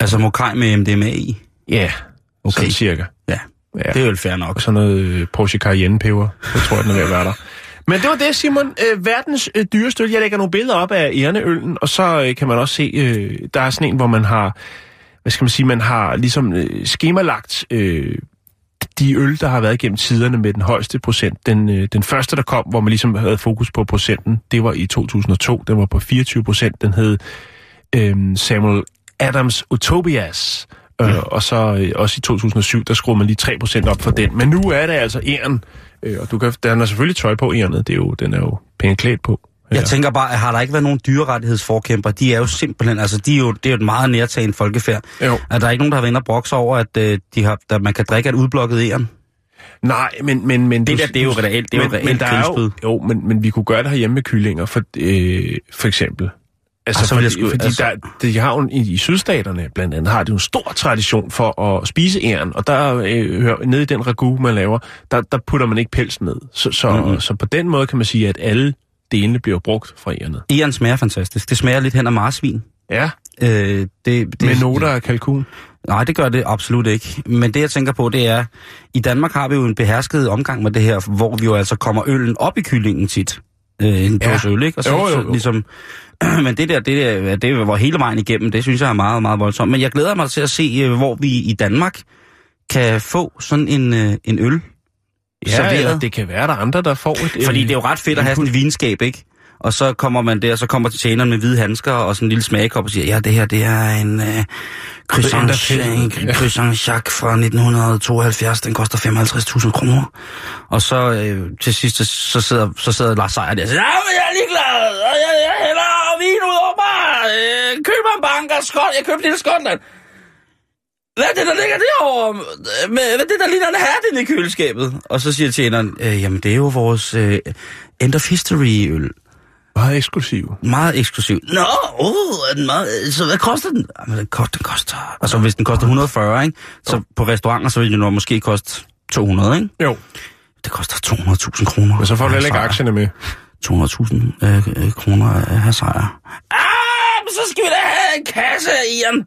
Altså mokai med MDMA i? Ja, okay. sådan cirka. Ja, Ja. det er jo fair nok. Og sådan noget øh, Porsche Cayenne-peber. Det tror jeg, den er ved at være der. Men det var det, Simon. Øh, verdens øh, dyreste øl. Jeg lægger nogle billeder op af Erneøllen, og så øh, kan man også se, øh, der er sådan en, hvor man har, hvad skal man sige, man har ligesom øh, skemalagt øh, de øl, der har været gennem tiderne med den højeste procent. Den, øh, den første, der kom, hvor man ligesom havde fokus på procenten, det var i 2002. Den var på 24 procent. Den hed øh, Samuel Adams Utopias. Øh, og så øh, også i 2007, der skruede man lige 3% op for den. Men nu er det altså æren. Øh, og du kan, den er selvfølgelig tøj på ærenet. Det er jo, den er jo pænt klædt på. Jeg tænker bare, har der ikke været nogen dyrerettighedsforkæmper? De er jo simpelthen, altså de er jo, det er jo et meget nærtagende folkefærd. Jo. Er der ikke nogen, der har været inde og brokse over, at, øh, de har, at man kan drikke et udblokket æren? Nej, men... men, men Det du- der, det er jo reelt- det er jo men, reelt men der er jo, jo, men, men vi kunne gøre det herhjemme med kyllinger, for, øh, for eksempel. Altså, Ah, så vil jeg fordi, sgu- fordi altså- der, de har jo, i, i sydstaterne blandt andet, har de jo en stor tradition for at spise æren, og der øh, nede i den ragu, man laver, der, der putter man ikke pelsen ned. Så, så, Mhm. mm-hmm. så på den måde kan man sige, at alle delene bliver brugt fra ærnet. Eren smager fantastisk. Det smager lidt hen af marsvin. Ja, Øh, det, det, med noter af kalkun. Nej, det gør det absolut ikke. Men det, jeg tænker på, det er, i Danmark har vi jo en behersket omgang med det her, hvor vi jo altså kommer øllen op i kyllingen tit. Øh, en Ja. dåse øl, ikke? Og så, Jo, jo, så jo. ligesom... [CLEARS THROAT] Men det der, det der, det var hele vejen igennem, det synes jeg er meget, meget voldsomt. Men jeg glæder mig til at se, øh, hvor vi i Danmark kan få sådan en, øh, en øl Ja, serveret. eller det kan være, der er andre, der får et... Fordi øh, det er jo ret fedt at have sådan en vinskab, ikke? Og så kommer man der, så kommer til tjeneren med hvide handsker og sådan en lille smagkop og siger, ja, det her, det er en øh, croissant, Jacques fra 1972, den koster 55.000 kroner. Og så øh, til sidst, så- sidder, så sidder Lars Seier der og siger, ja, men jeg er ligeglad, og jeg, jeg hælder vin ud over mig, øh, køber en bank af Skotland, jeg købte lille Skotland. Hvad er det, der ligger derovre? Hvad er det, der ligner en hat i køleskabet? Og så siger tjeneren, øh, jamen det er jo vores øh, End of History-øl. Meget eksklusiv. Meget eksklusiv. Nå, oh, er den meget, så hvad koster den? Jamen, den, koster, den koster... Altså, hvis den koster 140, ikke? Så på restauranter, så vil den jo måske koste 200, ikke? Jo, Det koster 200.000 kroner. men så får du heller ikke aktierne med. 200.000 øh, øh, kroner af her sejr. Ah, så skal vi da have en kasse af Ian.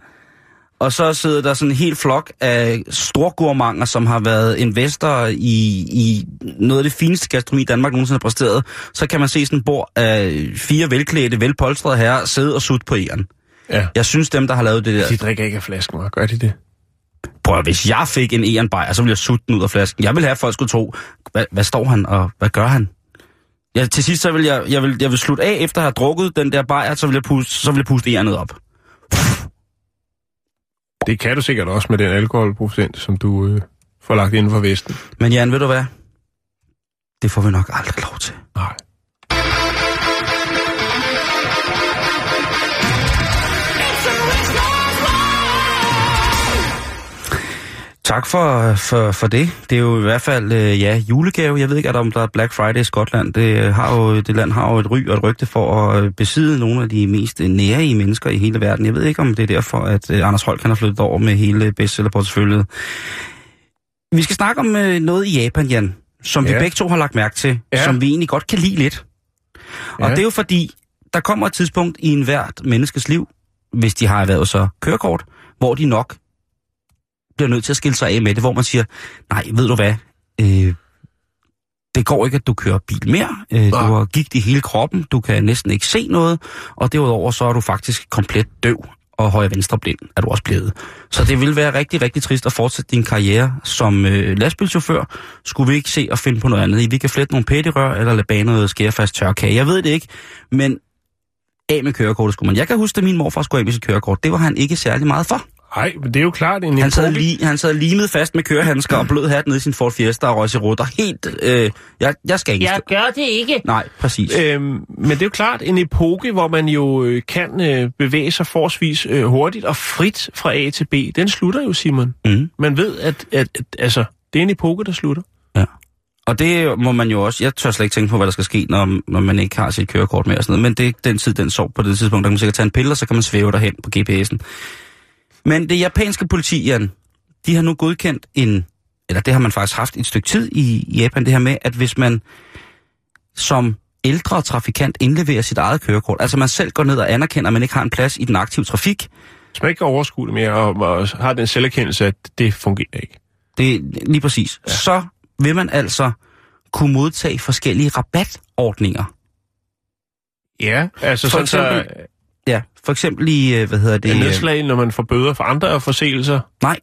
Og så sidder der sådan en helt flok af storgourmanger, som har været investorer i, i noget af det fineste gastronomi, Danmark nogensinde har præsteret. Så kan man se sådan en bord af fire velklædte, velpolstrede herrer sidde og sutte på Ian. Ja. Jeg synes, dem, der har lavet det der... De drikker ikke af flasken, hva'? Gør de det? Prøv at, hvis jeg fik en Bayer, så ville jeg sutte den ud af flasken. Jeg vil have, at folk skulle tro, hvad, hvad står han, og hvad gør han? Ja, til sidst, så vil jeg, jeg, vil, jeg vil slutte af, efter at have drukket den der bajer, så vil jeg puste, så vil jeg puste Eonet op. Det kan du sikkert også med den alkoholprocent, som du øh, får lagt inden for Vesten. Men Jan, ved du hvad? Det får vi nok aldrig lov til. Nej. Tak for, for, for det. Det er jo i hvert fald, øh, ja, julegave. Jeg ved ikke, om der er Black Friday i Skotland. Det, øh, har jo, det land har jo et ry og et rygte for at øh, besidde nogle af de mest øh, nærige mennesker i hele verden. Jeg ved ikke, om det er derfor, at øh, Anders Holk han har flyttet over med hele bestsellerporteføljet. Vi skal snakke om øh, noget i Japan, Jan, som ja. Vi begge to har lagt mærke til, ja. Som vi egentlig godt kan lide lidt. Og Ja. det er jo fordi, der kommer et tidspunkt i en hvert menneskes liv, hvis de har erhvervet så kørekort, hvor de nok bliver nødt til at skille sig af med det, hvor man siger, nej, ved du hvad, øh, det går ikke, at du kører bil mere. Øh, du har gigt i hele kroppen, du kan næsten ikke se noget, og derudover så er du faktisk komplet døv og højre venstre blind, er du også blevet. Så det vil være rigtig, rigtig trist at fortsætte din karriere som øh, lastbilchauffør. Skulle vi ikke se og finde på noget andet? Vi kan flette nogle pætterør, eller lade bane noget skærefast tørkage. Jeg ved det ikke, men af med kørekortet skulle man. Jeg kan huske, at min morfar skulle af med sit kørekort. Det var han ikke særlig meget for. Nej, men det er jo klart en Han sad, epoke. li, han sad limet fast med kørehandsker og blød hat nede i sin Ford Fiesta og røg sig rutter. Helt, øh, jeg, jeg skal ikke... Jeg gør det ikke. Nej, præcis. Øh, Øhm, men det er jo klart en epoke, hvor man jo øh, kan øh, bevæge sig forholdsvis øh, hurtigt og frit fra A til B. Den slutter jo, Simon. mm. Man ved, at, at, at altså, det er en epoke, der slutter. Og det må man jo også... Jeg tør slet ikke tænke på, hvad der skal ske, når, når man ikke har sit kørekort med og sådan noget. Men det er ikke den tid, den sov på det tidspunkt. Der kan man sikkert tage en pille, og så kan man svæve derhen på GPS'en. Men det japanske politi, Jan, de har nu godkendt en... Eller det har man faktisk haft et stykke tid i Japan, det her med, at hvis man som ældre trafikant indleverer sit eget kørekort, altså man selv går ned og anerkender, at man ikke har en plads i den aktive trafik, Hvis man ikke kan overskue det mere, og, og har den selverkendelse, at det fungerer ikke. Det lige præcis. Ja. Så vil man altså kunne modtage forskellige rabatordninger. Ja, altså For sådan eksempel- så Ja, for eksempel i, øh, hvad hedder det? er øh, nedslag, når man får bøder for andre forseelser. Nej.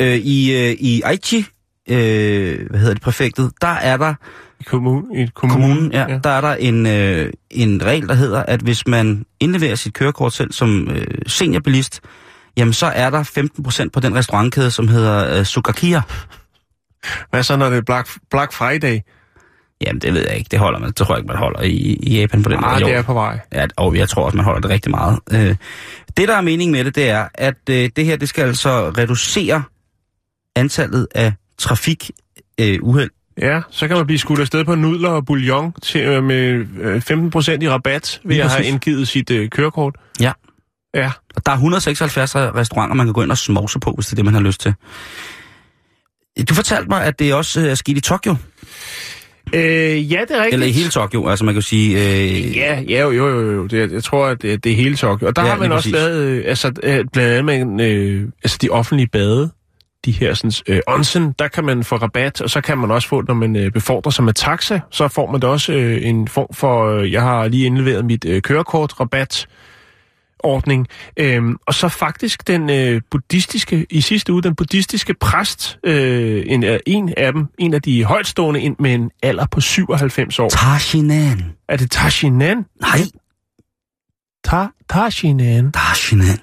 Øh, I, øh, I Aichi, øh, hvad hedder det, præfektet, der er der, I, kommun, i kommunen. kommunen, ja, ja. der er der en, øh, en regel, der hedder, at hvis man indleverer sit kørekort selv som øh, seniorbilist, jamen så er der 15% på den restaurantkæde, som hedder øh, Sukakia. Hvad så, når det er Black, Black Friday? Jamen, det ved jeg ikke. Det holder man. Det tror jeg ikke, man holder i, i Japan på den måde. det Jo. er på vej. Ja, og jeg tror også, man holder det rigtig meget. Øh, det, der er mening med det, det er, at øh, det her, det skal altså reducere antallet af trafik øh, uheld Ja, så kan man blive skudt afsted på nudler og bouillon til, øh, med øh, 15% i rabat ved at have indgivet sit øh, kørekort. Ja. Ja. Og der er 176 restauranter, man kan gå ind og smovse på, hvis det er det, man har lyst til. Du fortalte mig, at det også er sket i Tokyo. Øh, ja, det er rigtigt. Eller i hele Tokyo, altså man kan sige... Øh, Ja, ja, jo, jo, jo, jo. Det, jeg tror, at det, det er hele Tokyo. Og der Ja, har man også præcis. lavet, øh, altså øh, blandt andet man, øh, altså de offentlige bade, de her sådan, øh, onsen, der kan man få rabat, og så kan man også få, når man øh, befordrer sig med taxa, så får man da også øh, en form for, øh, jeg har lige indleveret mit øh, kørekort, rabat, ordning. Øhm, og så faktisk den øh, buddhistiske, i sidste uge, den buddhistiske præst, øh, en, af- en af dem, en af de højtstående, en, med en alder på 97 år. Tashinan. Er det Tashinan? Nej, Ta Tashinan. Tashinan.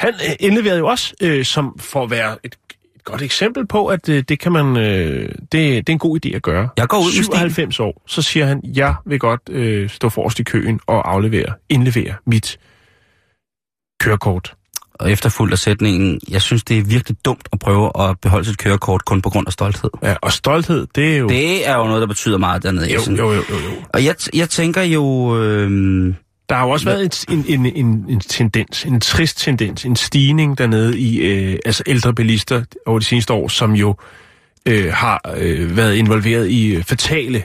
Han øh, indleverede jo også, øh, som for at være et, et godt eksempel på, at øh, det kan man, øh, det, det er en god idé at gøre. Jeg går ud med stilen. 97 år, så siger han, jeg vil godt øh, stå forrest i køen og aflevere, indlevere mit kørekort. Og efterfuldt af sætningen, jeg synes, det er virkelig dumt at prøve at beholde sit kørekort kun på grund af stolthed. Ja, og stolthed, det er jo... Det er jo noget, der betyder meget dernede. i jo, jo, jo, jo, jo. Og jeg, jeg tænker jo... Øh, Der har jo også været en, en, en, en, en tendens, en trist tendens, en stigning dernede i øh, altså ældre bilister over de seneste år, som jo øh, har øh, været involveret i øh, fatale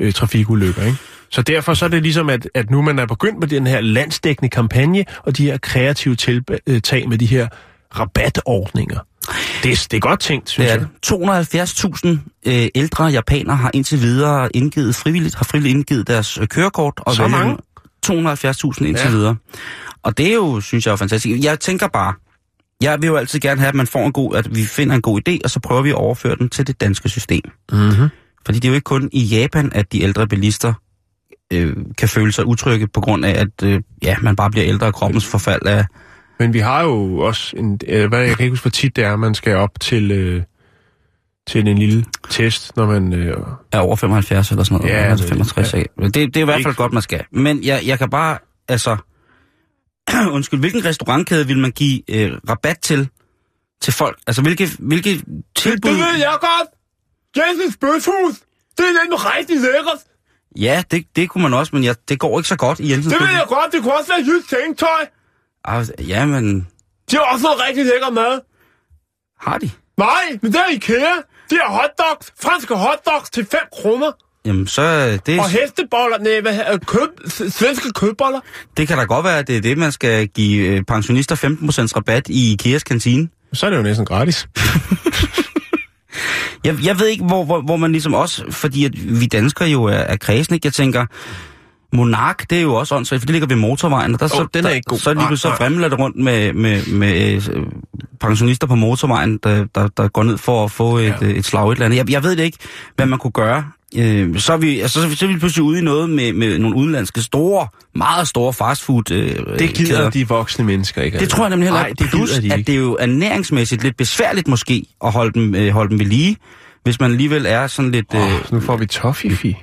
øh, trafikulykker. Ikke? Så derfor så er det ligesom, at, at nu man er begyndt med den her landsdækkende kampagne, og de her kreative tiltag med de her rabatordninger. Det, er- det er godt tænkt, synes er jeg. det. 270.000 øh, ældre japanere har indtil videre indgivet frivilligt, har frivilligt indgivet deres øh, kørekort. Og Så mange? nu 270.000 indtil Ja. ja. videre. Og det er jo, synes jeg, er fantastisk. Jeg tænker bare, jeg vil jo altid gerne have, at man får en god, at vi finder en god idé, og så prøver vi at overføre den til det danske system. Mm-hmm. Fordi det er jo ikke kun i Japan, at de ældre bilister øh, kan føle sig utrygge på grund af, at øh, ja, man bare bliver ældre, og kroppens forfald er... Men vi har jo også en... Øh, hvad, jeg kan ikke huske, hvor tit det er, man skal op til, øh, til en lille test, når man... Øh, er over 75 eller sådan noget. Ja, men- 65 ja. det, det er i hvert fald Ikke- godt, man skal. Men jeg, jeg kan bare, altså... [CLEARS THROAT] undskyld, hvilken restaurantkæde vil man give øh, rabat til, til folk? Altså, hvilke, hvilke tilbud... jeg godt! Jensens Bøshus! Det er den rigtig lækkert! Ja, det, det kunne man også, men jeg, det går ikke så godt i Jensens Bøfhus. godt, det kunne også være jysk tænktøj! Ah, Ja, men De har også noget rigtig lækker mad. har de? Nej, men det er IKEA. De har hotdogs, franske hotdogs til 5 kroner. Jamen, så øh, det, Og hesteboller, nej, hvad, s- svenske kødboller. det kan da godt være, at det er det, man skal give øh, pensionister 15% rabat i IKEAs kantine. Så er det jo næsten gratis. [LAUGHS] Jeg, jeg ved ikke, hvor, hvor, hvor man ligesom også, fordi at vi danskere jo er, er kredsen, ikke? Jeg tænker, Monark, det er jo også åndssvagt, for det ligger ved motorvejen, og der, Åh, så, den er der, ikke god. så lige pludselig så fremler det rundt med, med, med øh, pensionister på motorvejen, der, der, der går ned for at få et, Ja. ja. et slag et eller andet. Jeg, jeg ved det ikke, hvad man kunne gøre. Øh, så, er vi, altså, så, er vi- så er vi pludselig ude i noget med, med nogle udenlandske store, meget store fastfood øh, Det gider kæder. de voksne mennesker ikke. Det tror jeg nemlig heller ikke. det Plus, de at ikke. det er jo ernæringsmæssigt lidt besværligt måske at holde dem, øh, holde dem ved lige, hvis man alligevel er sådan lidt... Øh, Oh, nu får vi toffifi.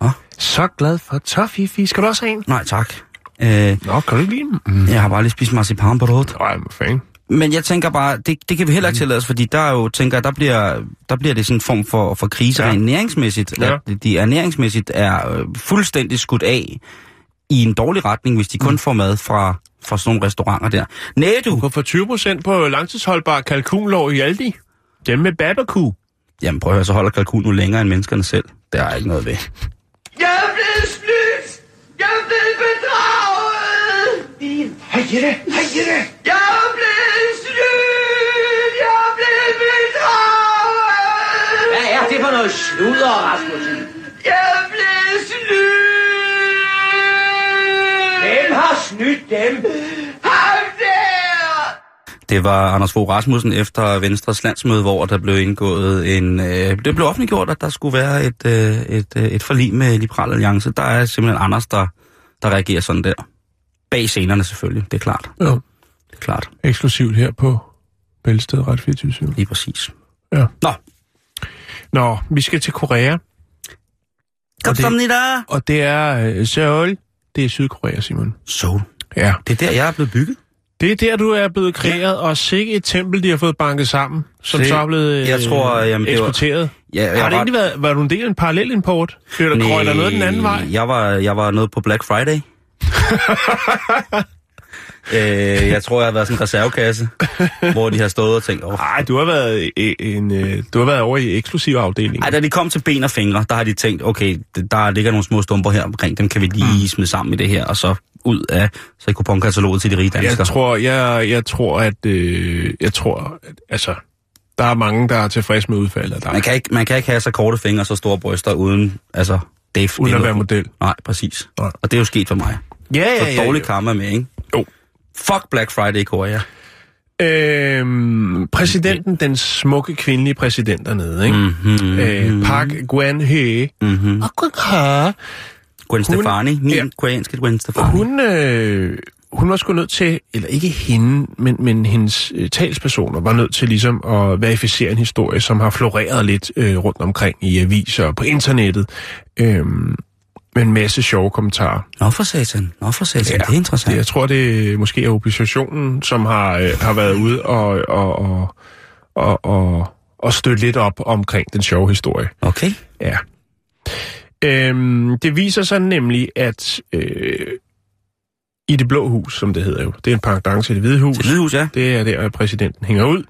Hå? Så glad for toffifi. Skal du også have en? Nej, tak. Øh, Nå, kan du ikke lide dem? Mm. jeg har bare lige spist marcipan på rådet. Nej, men fan. Men jeg tænker bare, det, det kan vi heller ikke tillade os, fordi der er jo, tænker der bliver, der bliver det sådan en form for, for krise Ja. ja. ernæringsmæssigt. Ja. At de ernæringsmæssigt er øh, fuldstændig skudt af i en dårlig retning, hvis de kun får mad fra, fra sådan nogle restauranter der. Nej, du! Du kan få 20% på langtidsholdbar kalkunlår i Aldi. Dem med babaku. Jamen prøv at høre, så holder kalkun nu længere end menneskerne selv. Der er ikke noget ved. Jeg er blevet snydt! Jeg er blevet bedraget! Hej Jette, hej Jette. Jeg er blevet det for noget sludder, Rasmussen? Jeg blevet snydt! Hvem har snydt dem? Ham der! Det var Anders Fogh Rasmussen efter Venstres landsmøde, hvor der blev indgået en... Øh, det blev offentliggjort, at der skulle være et, øh, et, øh, et forlig med Liberal Alliance. Der er simpelthen Anders, der, der reagerer sådan der. Bag scenerne selvfølgelig, det er klart. Ja. Det er klart, Eksklusivt her på Bælsted Ret 24 lige præcis. Ja. Nå, Nå, vi skal til Korea, kom det- og det er øh, Seoul. Det er Sydkorea, Simon. Så, Ja. det er der, jeg er blevet bygget. Det er der, du er blevet kreeret, og sikke et tempel, de har fået banket sammen, som Det- så er blevet øh, jeg tror, jamen, det var- eksporteret. Ja, jeg har det var- egentlig været, var du en del af en parallelimport? Blev der krøjt der noget den anden vej? Jeg var, jeg var noget på Black Friday. [LAUGHS] øh, jeg tror, jeg har været sådan en reservekasse, [LAUGHS] hvor de har stået og tænkt, åh, Nej, du har været i en, øh, du har været over i eksklusiv afdelingen. Ej, da de kom til ben og fingre, der har de tænkt, okay, der ligger nogle små stumper her omkring, dem kan vi lige mm. smide sammen i det her, og så ud af så kuponkataloget til de rige danskere. Jeg tror, jeg, jeg tror, at... Øh, jeg tror, at, altså... Der er mange, der er tilfredse med udfaldet. Der, man, kan ikke, man kan ikke have så korte fingre og så store bryster uden, altså, Dave uden at være model. Nej, præcis. Nej. Og det er jo sket for mig. Ja, Så dårlig karma med, ikke? Jo. Fuck Black Friday i Korea. Øhm, præsidenten, den smukke kvindelige præsident dernede, ikke? Mm-hmm. Øh, Park Geun-hye. Mm-hmm. Gwen Stefani, min Ja. koreanske Gwen Stefani. Hun, øh, hun var sgu nødt til, eller ikke hende, men, men hendes øh, talspersoner var nødt til ligesom at verificere en historie, som har floreret lidt øh, rundt omkring i aviser og på internettet. Øh, med en masse sjove kommentarer. Nå for satan, nå for satan, det er interessant. Det, jeg tror, det er måske er oppositionen, som har, øh, har været ude og, og, og, og, og, og støtte lidt op omkring den sjove historie. Okay. Ja. Øhm, det viser sig nemlig, at øh, i det blå hus, som det hedder jo, det er en pendant til det hvide hus. Til Hvide Hus, ja. Det er der, præsidenten hænger ud.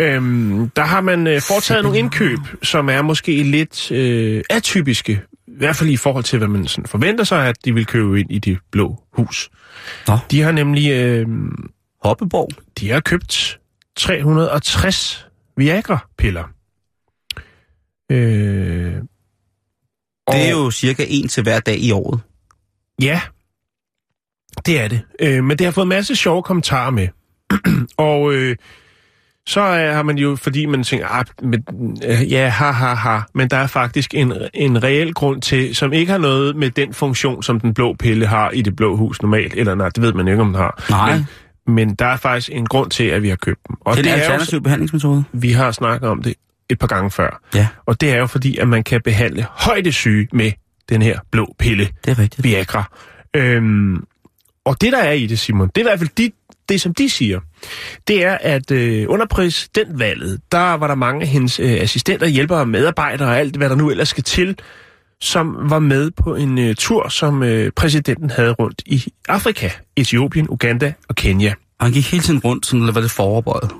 Øhm, der har man øh, foretaget nogle indkøb, som er måske lidt øh, atypiske. I hvert fald i forhold til, hvad man sådan forventer sig, at de vil købe ind i det blå hus. Nå. De har nemlig øh, Hoppeborg. de har købt 360 Viagra-piller. Øh, Det er jo cirka en til hver dag i året. Ja, det er det. Øh, men det har fået en masse sjove kommentarer med. [CLEARS THROAT] og øh, så øh, har man jo, fordi man tænker, ah, men, øh, ja, ha, ha, ha, men der er faktisk en, en reel grund til, som ikke har noget med den funktion, som den blå pille har i det blå hus normalt, eller nej, det ved man ikke, om den har. Nej. Men, men der er faktisk en grund til, at vi har købt dem. Og Det er en alternativ behandlingsmetode. vi har snakket om det et par gange før. Ja, Og det er jo fordi, at man kan behandle højdesyge med den her blå pille. det er rigtigt. Viagra. Øhm, og det, der er i det, Simon, det er i hvert fald de, det, som de siger, det er, at øh, under præsidentvalget, der var der mange af hendes øh, assistenter, hjælpere, medarbejdere og alt, hvad der nu ellers skal til, som var med på en øh, tur, som øh, præsidenten havde rundt i Afrika, Etiopien, Uganda og Kenya. Og han gik hele tiden rundt, sådan, eller var det foroverbøjet?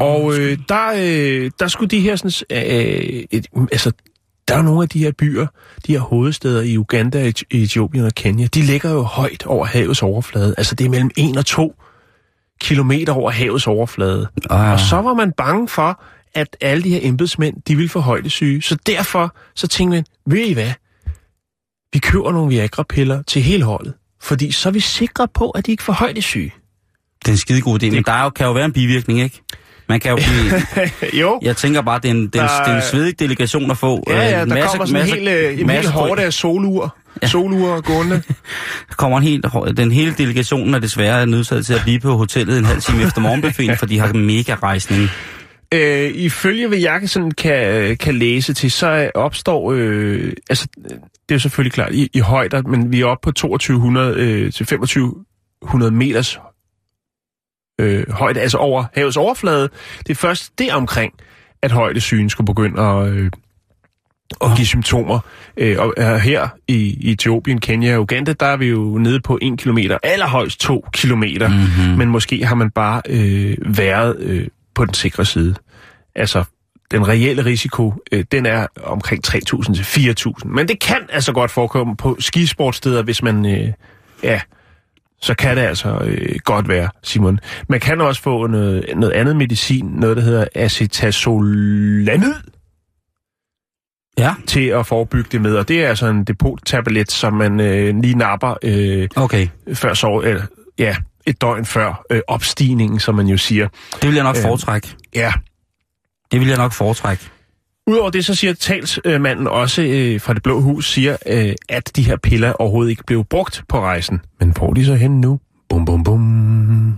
Og øh, der, øh, der skulle de her sådan, øh, et, altså, der er nogle af de her byer, de her hovedsteder i Uganda, Et- Etiopien og Kenya, de ligger jo højt over havets overflade. Altså det er mellem 1 og 2 kilometer over havets overflade. Ah. Og så var man bange for, at alle de her embedsmænd, de ville få højdesyge. Så derfor, så tænkte man, ved I hvad? Vi køber nogle Viagra-piller til hele holdet. Fordi så er vi sikre på, at de ikke får højdesyge. Det er en skide god idé, men der er jo, kan jo være en bivirkning, ikke? Man kan jo blive... [LAUGHS] jo. Jeg tænker bare, det er en, det er en, Der- det er en svedig delegation at få. Ja, ja, Øh, der masse- kommer sådan masse- en hel, øh, en hel hårde af solure. Ja. Solure gående. [LAUGHS] Der kommer en helt, den hele delegationen er desværre nødsaget til at blive på hotellet en halv time efter morgenbuffeten, [LAUGHS] for de har mega rejsning. Øh, ifølge hvad jeg sådan kan, kan læse til, så øh, opstår, øh, altså det er jo selvfølgelig klart i, i højder, men vi er oppe på 2200 øh, til 2500 meters øh, højde, altså over havets overflade. Det er først deromkring, at højdesygen skulle begynde at, øh, at give symptomer. Øh, og øh, her i, Etiopien, Kenya og Uganda, der er vi jo nede på 1 kilometer, allerhøjst 2 kilometer. Mm-hmm. Men måske har man bare øh, været øh, på den sikre side. Altså, den reelle risiko, øh, den er omkring 3.000 til 4.000. Men det kan altså godt forekomme på skisportsteder, hvis man... Øh, ja, så kan det altså øh, godt være, Simon. Man kan også få noget, noget andet medicin, noget der hedder acetazolamid, Ja, til at forebygge det med. Og det er altså en depot-tablet, som man øh, lige napper øh, okay. før sov, eller, ja, et døgn før øh, opstigningen, som man jo siger. Det vil jeg nok Øh. foretrække. Ja, Det vil jeg nok foretrække. Udover det, så siger talsmanden også øh, fra det blå hus, siger, øh, at de her piller overhovedet ikke blev brugt på rejsen. Men hvor er de så hen nu? Bum, bum, bum.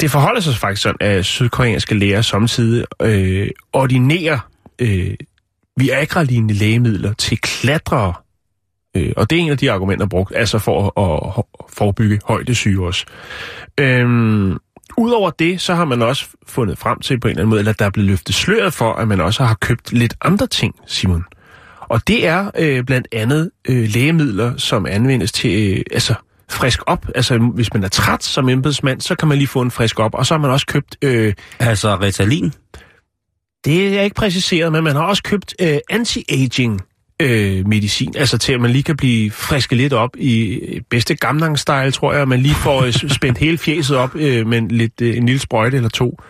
Det forholder sig faktisk sådan, at sydkoreanske læger samtidig øh, ordinerer øh, Viagra-lignende lægemidler til klatrere Øh, og det er en af de argumenter brugt, altså for at, at forebygge højdesyge også. Øhm, Udover det, så har man også fundet frem til på en eller anden måde, eller der er blevet løftet sløret for, at man også har købt lidt andre ting, Simon. Og det er øh, blandt andet øh, lægemidler, som anvendes til øh, altså frisk op. Altså hvis man er træt som embedsmand, så kan man lige få en frisk op. Og så har man også købt... Øh, Altså Ritalin? det er ikke præciseret, men man har også købt øh, anti-aging øh, medicin, altså til at man lige kan blive frisket lidt op i øh, bedste gamlang-style, tror jeg, man lige får øh, [LAUGHS] spændt hele fjeset op øh, med lidt, øh, en lille sprøjte eller to.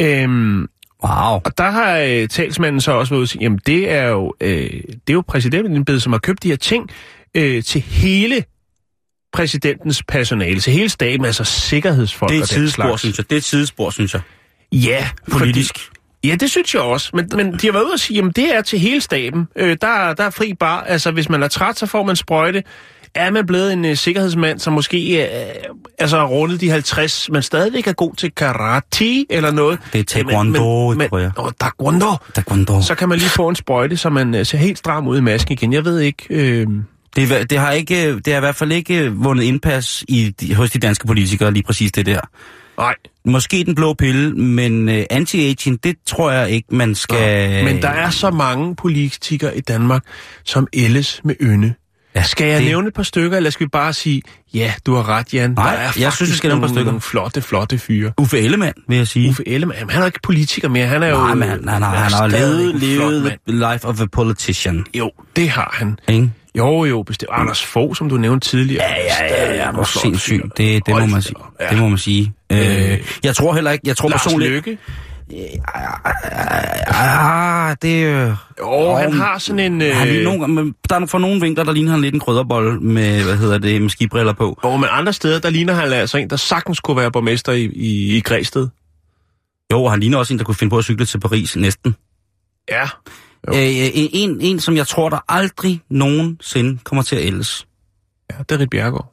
Øhm, Wow. og der har øh, talsmanden så også været ude sige, jamen det er jo, øh, det er jo præsidentembedet, som har købt de her ting øh, til hele præsidentens personale, til hele staben, altså sikkerhedsfolk Det er og den sidespor, slags. synes jeg. Det er et sidespor, synes jeg. Ja, Politisk. Fordi, ja, det synes jeg også. Men, men de har været ude og sige, at det er til hele staben. Øh, der, er- der er fri bar. Altså, hvis man er træt, så får man sprøjte. Er man blevet en uh, sikkerhedsmand, som måske uh, altså, har rundet de 50, men stadigvæk er god til karate eller noget? Det er taekwondo, tror jeg. Åh, taekwondo. Taekwondo. Så kan man lige få en sprøjte, så man uh, ser helt stram ud i masken igen. Jeg ved ikke... Øh, Det, det, har ikke, det har i hvert fald ikke vundet indpas i, hos de danske politikere, lige præcis det der. Nej, Måske den blå pille, men uh, anti-aging, det tror jeg ikke, man skal... men der er så mange politikere i Danmark, som ældes med ynde. Ja, Skal jeg det- nævne et par stykker, eller skal vi bare sige, ja, du har ret, Jan. Nej, der er jeg synes, vi skal nævne et par stykker. Nogle flotte, flotte fyre. Uffe Ellemann, vil jeg sige. Uffe Ellemann, jamen, han er jo ikke politiker mere, han er jo... Nej, men han, han, har, han har levet, levet life of a politician. Jo, det har han. Ikke? Jo, jo, bestemt. Anders Fogh, som du nævnte tidligere. Ja, ja, ja, ja, hvor sindssygt. Det, det, må man sige. ja. det må man sige. Øh, jeg tror heller ikke, jeg tror Lars personligt... Løkke. Ah, det... Øh, Jo, han har sådan en... Øh... han lige nogle, gange- men der er for nogle vinkler, der ligner han lidt en krydderbold med, hvad hedder det, med skibriller på. Jo, men andre steder, der ligner han altså en, der sagtens kunne være borgmester i, i, i Græsted. Jo, og han ligner også en, der kunne finde på at cykle til Paris næsten. Ja. Jo. Øh, en, en, en, som jeg tror, der aldrig nogensinde kommer til at ældes. Ja, det er Rit Bjergård.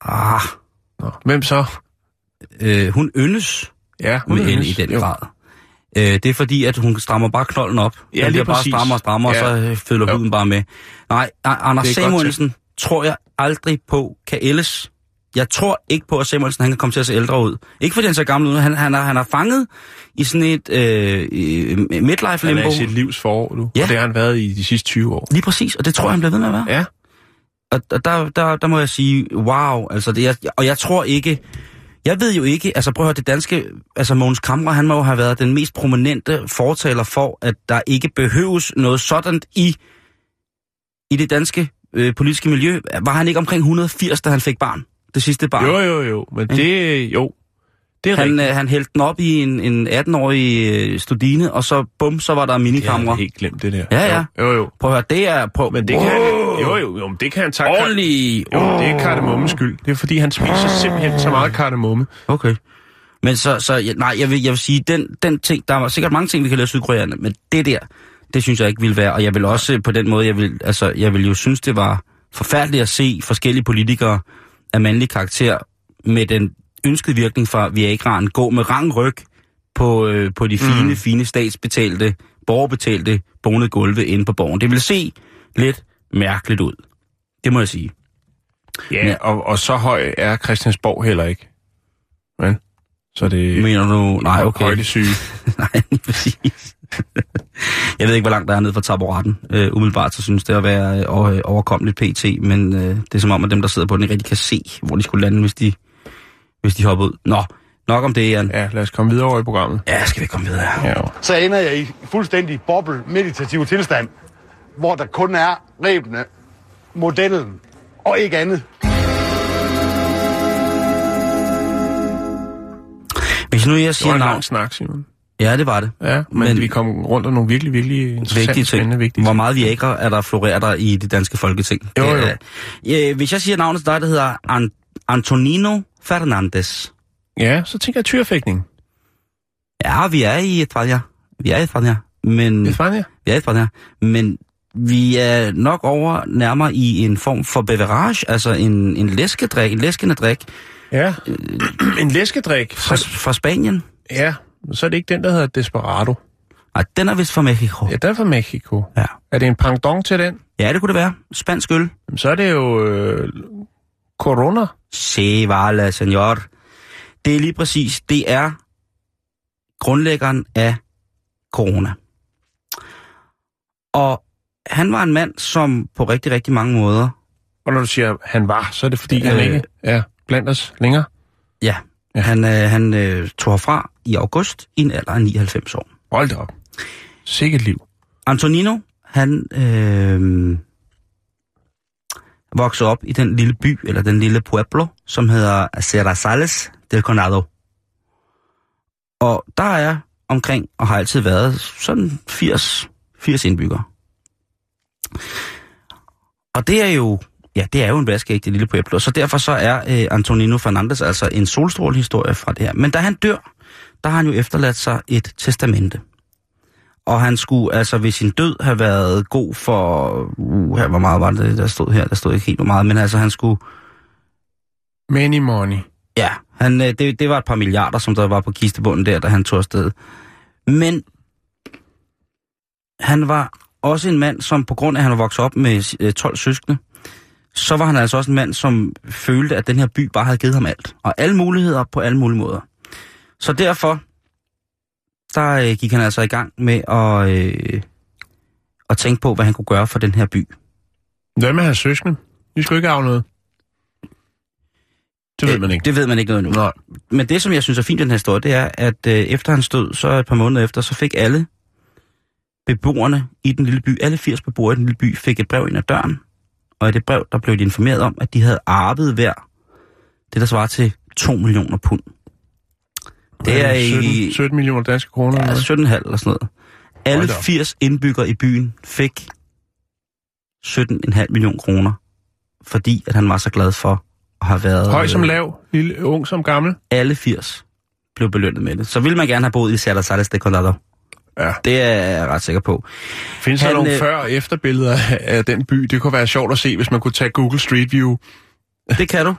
Ah, Nå, hvem så? øh, hun yndes Ja, med el Hendes. i den Jo. grad. Øh, det er fordi, at hun strammer bare knolden op. Ja, den lige bare strammer og strammer, Ja. og så øh, følger Jo. huden bare med. Nej, Anders er Samuelsen tror jeg aldrig på kan ældes. Jeg tror ikke på, at Samuelsen han kan komme til at se ældre ud. Ikke fordi han ser gammel ud, han, han, er, han er fanget i sådan et øh, øh, midlife Han er limbo. i sit livs forår nu, Ja. og det har han været i de sidste 20 år. Lige præcis, og det tror jeg, han bliver ved med at være. Ja. Og og der, der, der må jeg sige, wow, altså det, jeg, og jeg tror ikke, jeg ved jo ikke, altså prøv at høre, det danske, altså Mogens Kamre, han må jo have været den mest prominente fortaler for, at der ikke behøves noget sådan i, i det danske øh, politiske miljø. Var han ikke omkring 180, da han fik barn? Det sidste barn. Jo, jo, jo, men det, jo, det er han, rigtigt. øh, han hældte den op i en, en 18-årig øh, studine, og så bum, så var der Jeg minikamera. havde helt glemt det der. Ja, ja. Jo, jo. jo. Prøv at høre, det er... Prøv, Men det kan han, jo, jo, jo, det kan han takke. Ordentlig... Jo, det er kardemommes skyld. Det er fordi, han spiser simpelthen så meget kardemomme. Okay. Men så, så nej, jeg vil, jeg vil sige, den, den ting, der var sikkert mange ting, vi kan lære sydkoreanerne, men det der, det synes jeg ikke ville være, og jeg vil også øh, på den måde, jeg vil, altså, jeg vil jo synes, det var forfærdeligt at se forskellige politikere af mandlig karakter med den ønskede virkning fra Viagraen gå med rang ryg på, øh, på de fine, mm. fine statsbetalte, borgerbetalte bonede gulve inde på borgen. Det vil se lidt mærkeligt ud. Det må jeg sige. Ja, og, og så høj er Christiansborg heller ikke. Men, så det Mener du? Nej, okay. højdesyge. [LAUGHS] Nej, præcis. jeg ved ikke, hvor langt der er ned fra taburetten. Uh, umiddelbart så synes det at være uh, overkommeligt pt, men uh, det er som om, at dem, der sidder på den, ikke rigtig kan se, hvor de skulle lande, hvis de, hvis de hopper ud. Nå, nok om det, Jan. Ja, lad os komme videre over i programmet. Ja, skal vi komme videre. Ja, jo. Så ender jeg i fuldstændig boble meditativ tilstand, hvor der kun er rebene, modellen og ikke andet. Hvis nu jeg Det var siger en navn... lang snak, Simon. Ja, det var det. Ja, men, Men- vi kom rundt om nogle virkelig, virkelig Vigtige ting. vigtige Hvor meget Viagra er der florerer der i det danske folketing? Jo, jo. Øh, øh, hvis jeg siger navnet til dig, der hedder An- Antonino Fernandes. Ja, så tænker jeg tyrfægtning. Ja, vi er i España. Vi er i España. Men... Er fandme, Ja, fra det her. Men vi er nok over nærmere i en form for beverage, altså en, en læskedrik, en læskende drik Ja. [CLEARS THROAT] en læskedrik. fra, fra Spanien. ja, så er det ikke den, der hedder Desperado. Nej, den er vist fra Mexico. Ja, den er fra Mexico. Ja. Er det en pangdong til den? Ja, det kunne det være. Spansk øl. Jamen, Så er det jo øh, Corona. Se, vale, senor. Det er lige præcis, det er grundlæggeren af corona. Og han var en mand, som på rigtig, rigtig mange måder, Og når du siger, han var, så er det fordi, øh, han ikke er blandt os længere. ja, ja. han, øh, han øh, tog herfra i august i en alder af 99 år. Hold da op. Sikkert liv. Antonino, han øh, voksede op i den lille by, eller den lille pueblo, som hedder Cerrazales del Conado. Og der er omkring, og har altid været, sådan 80, 80 indbyggere. Og det er jo, ja, det er jo en vaskeægte lille pueblo, så derfor så er øh, Antonino Fernandes altså en solstrålehistorie fra det her. Men da han dør, der har han jo efterladt sig et testamente. Og han skulle altså ved sin død have været god for... Uh, hvor meget var det, der stod her? Der stod ikke helt hvor meget, men altså han skulle... Many money. Ja, han, øh, det, det var et par milliarder, som der var på kistebunden der, da han tog afsted. Men han var også en mand, som på grund af, at han vokset op med øh, 12 søskende, så var han altså også en mand, som følte, at den her by bare havde givet ham alt. Og alle muligheder på alle mulige måder. Så derfor, der øh, gik han altså i gang med at, øh, at tænke på, hvad han kunne gøre for den her by. Hvad med hans søskende? De skulle ikke af noget. Det ved man ikke. Det ved man ikke noget nu. Nej. Men det, som jeg synes er fint i den her historie, det er, at øh, efter hans død, så et par måneder efter, så fik alle beboerne i den lille by, alle 80 beboere i den lille by, fik et brev ind ad døren. Og i det brev, der blev de informeret om, at de havde arvet hver det, der svarer til 2 millioner pund. Det er i 17, 17 millioner danske kroner. ja, eller 17,5 eller sådan noget. Alle Hold da op. 80 indbyggere i byen fik 17,5 millioner kroner, fordi at han var så glad for at have været... Høj som lav, lille, ung som gammel. alle 80 blev belønnet med det. Så ville man gerne have boet i Cerdas de Condado. Ja. Det er jeg ret sikker på. Findes der Han, nogle øh, før- og efterbilleder af- den by? Det kunne være sjovt at se, hvis man kunne tage Google Street View. Det kan du. [LAUGHS] øh,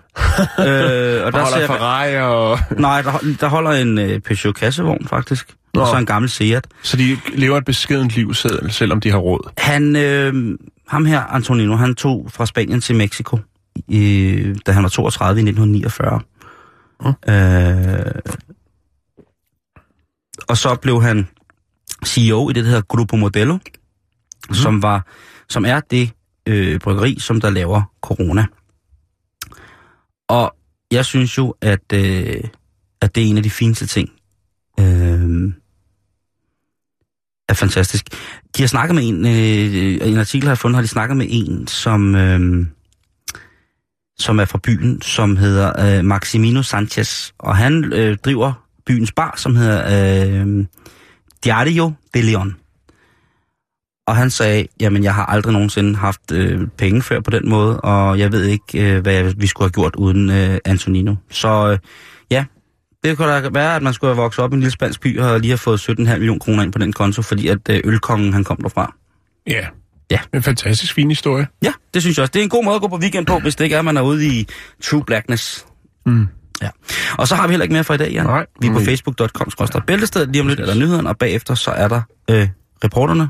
og Der der holder ser, Ferrari, og... nej, der, der holder en øh, Peugeot kassevogn faktisk. Nå. Og så en gammel Seat. Så de lever et beskedent liv, selv- selvom de har råd. Han, øh, ham her, Antonino, han tog fra Spanien til Mexico, øh, da han var 32 i 1949. Mm. Øh, og så blev han CEO i det, der hedder Grupo Modelo, mm. som, var, som er det øh, bryggeri, som der laver corona. Og jeg synes jo, at, øh, at det er en af de fineste ting. Øh, er fantastisk. De har snakket med en, øh, en artikel har jeg fundet, har de snakket med en, som, øh, som er fra byen, som hedder øh, Maximino Sanchez, og han øh, driver byens bar, som hedder øh, Diario de Leon. Og han sagde, jamen jeg har aldrig nogensinde haft øh, penge før på den måde, og jeg ved ikke, øh, hvad jeg, vi skulle have gjort uden øh, Antonino. Så øh, ja, det kunne da være, at man skulle have vokset op i en lille spansk by og lige have fået 17,5 millioner kroner ind på den konto, fordi at øh, ølkongen han kom derfra. Ja. Ja. En fantastisk fin historie. Ja, det synes jeg også. Det er en god måde at gå på weekend på, hvis det ikke er, at man er ude i true blackness. Mm. Ja. Og så har vi heller ikke mere for i dag, Jan. Nej. Vi er på Mm. facebook.com bæltestedet. Lige om lidt er der nyhederne, og bagefter så er der øh, reporterne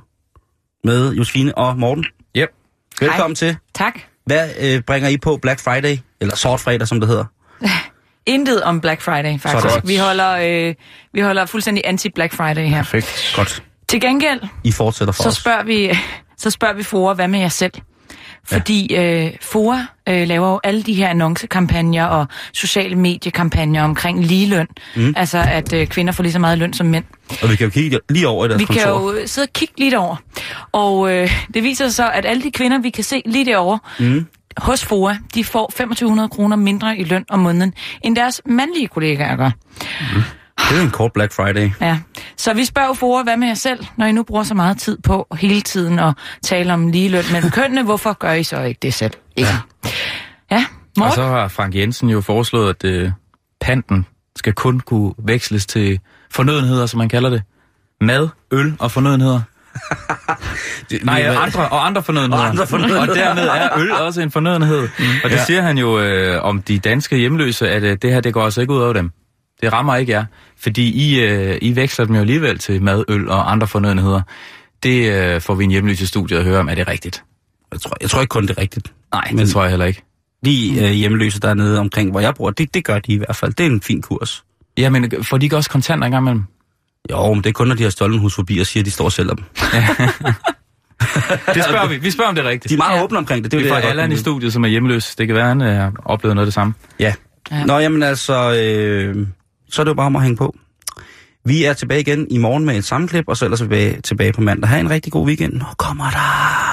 med Josefine og Morten. Yep. Velkommen til. Tak. Hvad øh, bringer I på Black Friday? Eller Sort Fredag, som det hedder. [LAUGHS] Intet om Black Friday, faktisk. Vi holder, øh, vi holder fuldstændig anti-Black Friday her. Perfekt. Godt. Til gengæld, I fortsætter for så os. spørger vi, [LAUGHS] så spørger vi Fora, hvad med jer selv? Fordi øh, Fora øh, laver jo alle de her annoncekampagner og sociale mediekampagner omkring ligeløn. Mm. Altså, at øh, kvinder får lige så meget løn som mænd. Og vi kan jo kigge lige over i deres Vi kan kontor. jo sidde og kigge lidt over. Og øh, det viser sig så, at alle de kvinder, vi kan se lige derovre, Mm. hos FOA, de får 2500 kroner mindre i løn om måneden, end deres mandlige kollegaer gør. Det er jo en kort Black Friday. Ja. Så vi spørger FOA, hvad med jer selv, når I nu bruger så meget tid på hele tiden at tale om ligeløn mellem [LAUGHS] kønnene, hvorfor gør I så ikke det selv? Ikke? Ja, Og Morten? så har Frank Jensen jo foreslået, at øh, panten skal kun kunne veksles til fornødenheder, som man kalder det. Mad, øl og fornødenheder. [LAUGHS] Nej, hvad- andre, og andre fornødenheder. Og andre fornødenheder. Og dermed er [LAUGHS] øl også en fornødenhed. Og det Ja. siger han jo øh, om de danske hjemløse, at øh, det her, det går altså ikke ud over dem. Det rammer ikke jer. Fordi I, øh, I veksler dem jo alligevel til mad, øl og andre fornødenheder. Det øh, får vi en hjemløs i studiet at høre om. Er det rigtigt? Jeg tror, jeg tror ikke kun, det er rigtigt. Nej, Men... det tror jeg heller ikke. De øh, hjemløse dernede omkring, hvor jeg bor, det, det gør de i hvert fald. Det er en fin kurs. Ja, men får de ikke også kontanter engang imellem? Jo, men det er kun, når de har stjålet hus forbi og siger, at de står og sælger dem. [LAUGHS] det spørger vi. Vi spørger, om det er rigtigt. De er meget ja. åbne omkring det. det er vi jo får det, jeg Allan i studiet, som er hjemløs. Det kan være, han øh, har oplevet noget af det samme. Ja. ja. Nå, jamen altså, øh, så er det jo bare om at hænge på. Vi er tilbage igen i morgen med et sammenklip, og så ellers tilbage, tilbage på mandag. Ha' en rigtig god weekend. Nu kommer der...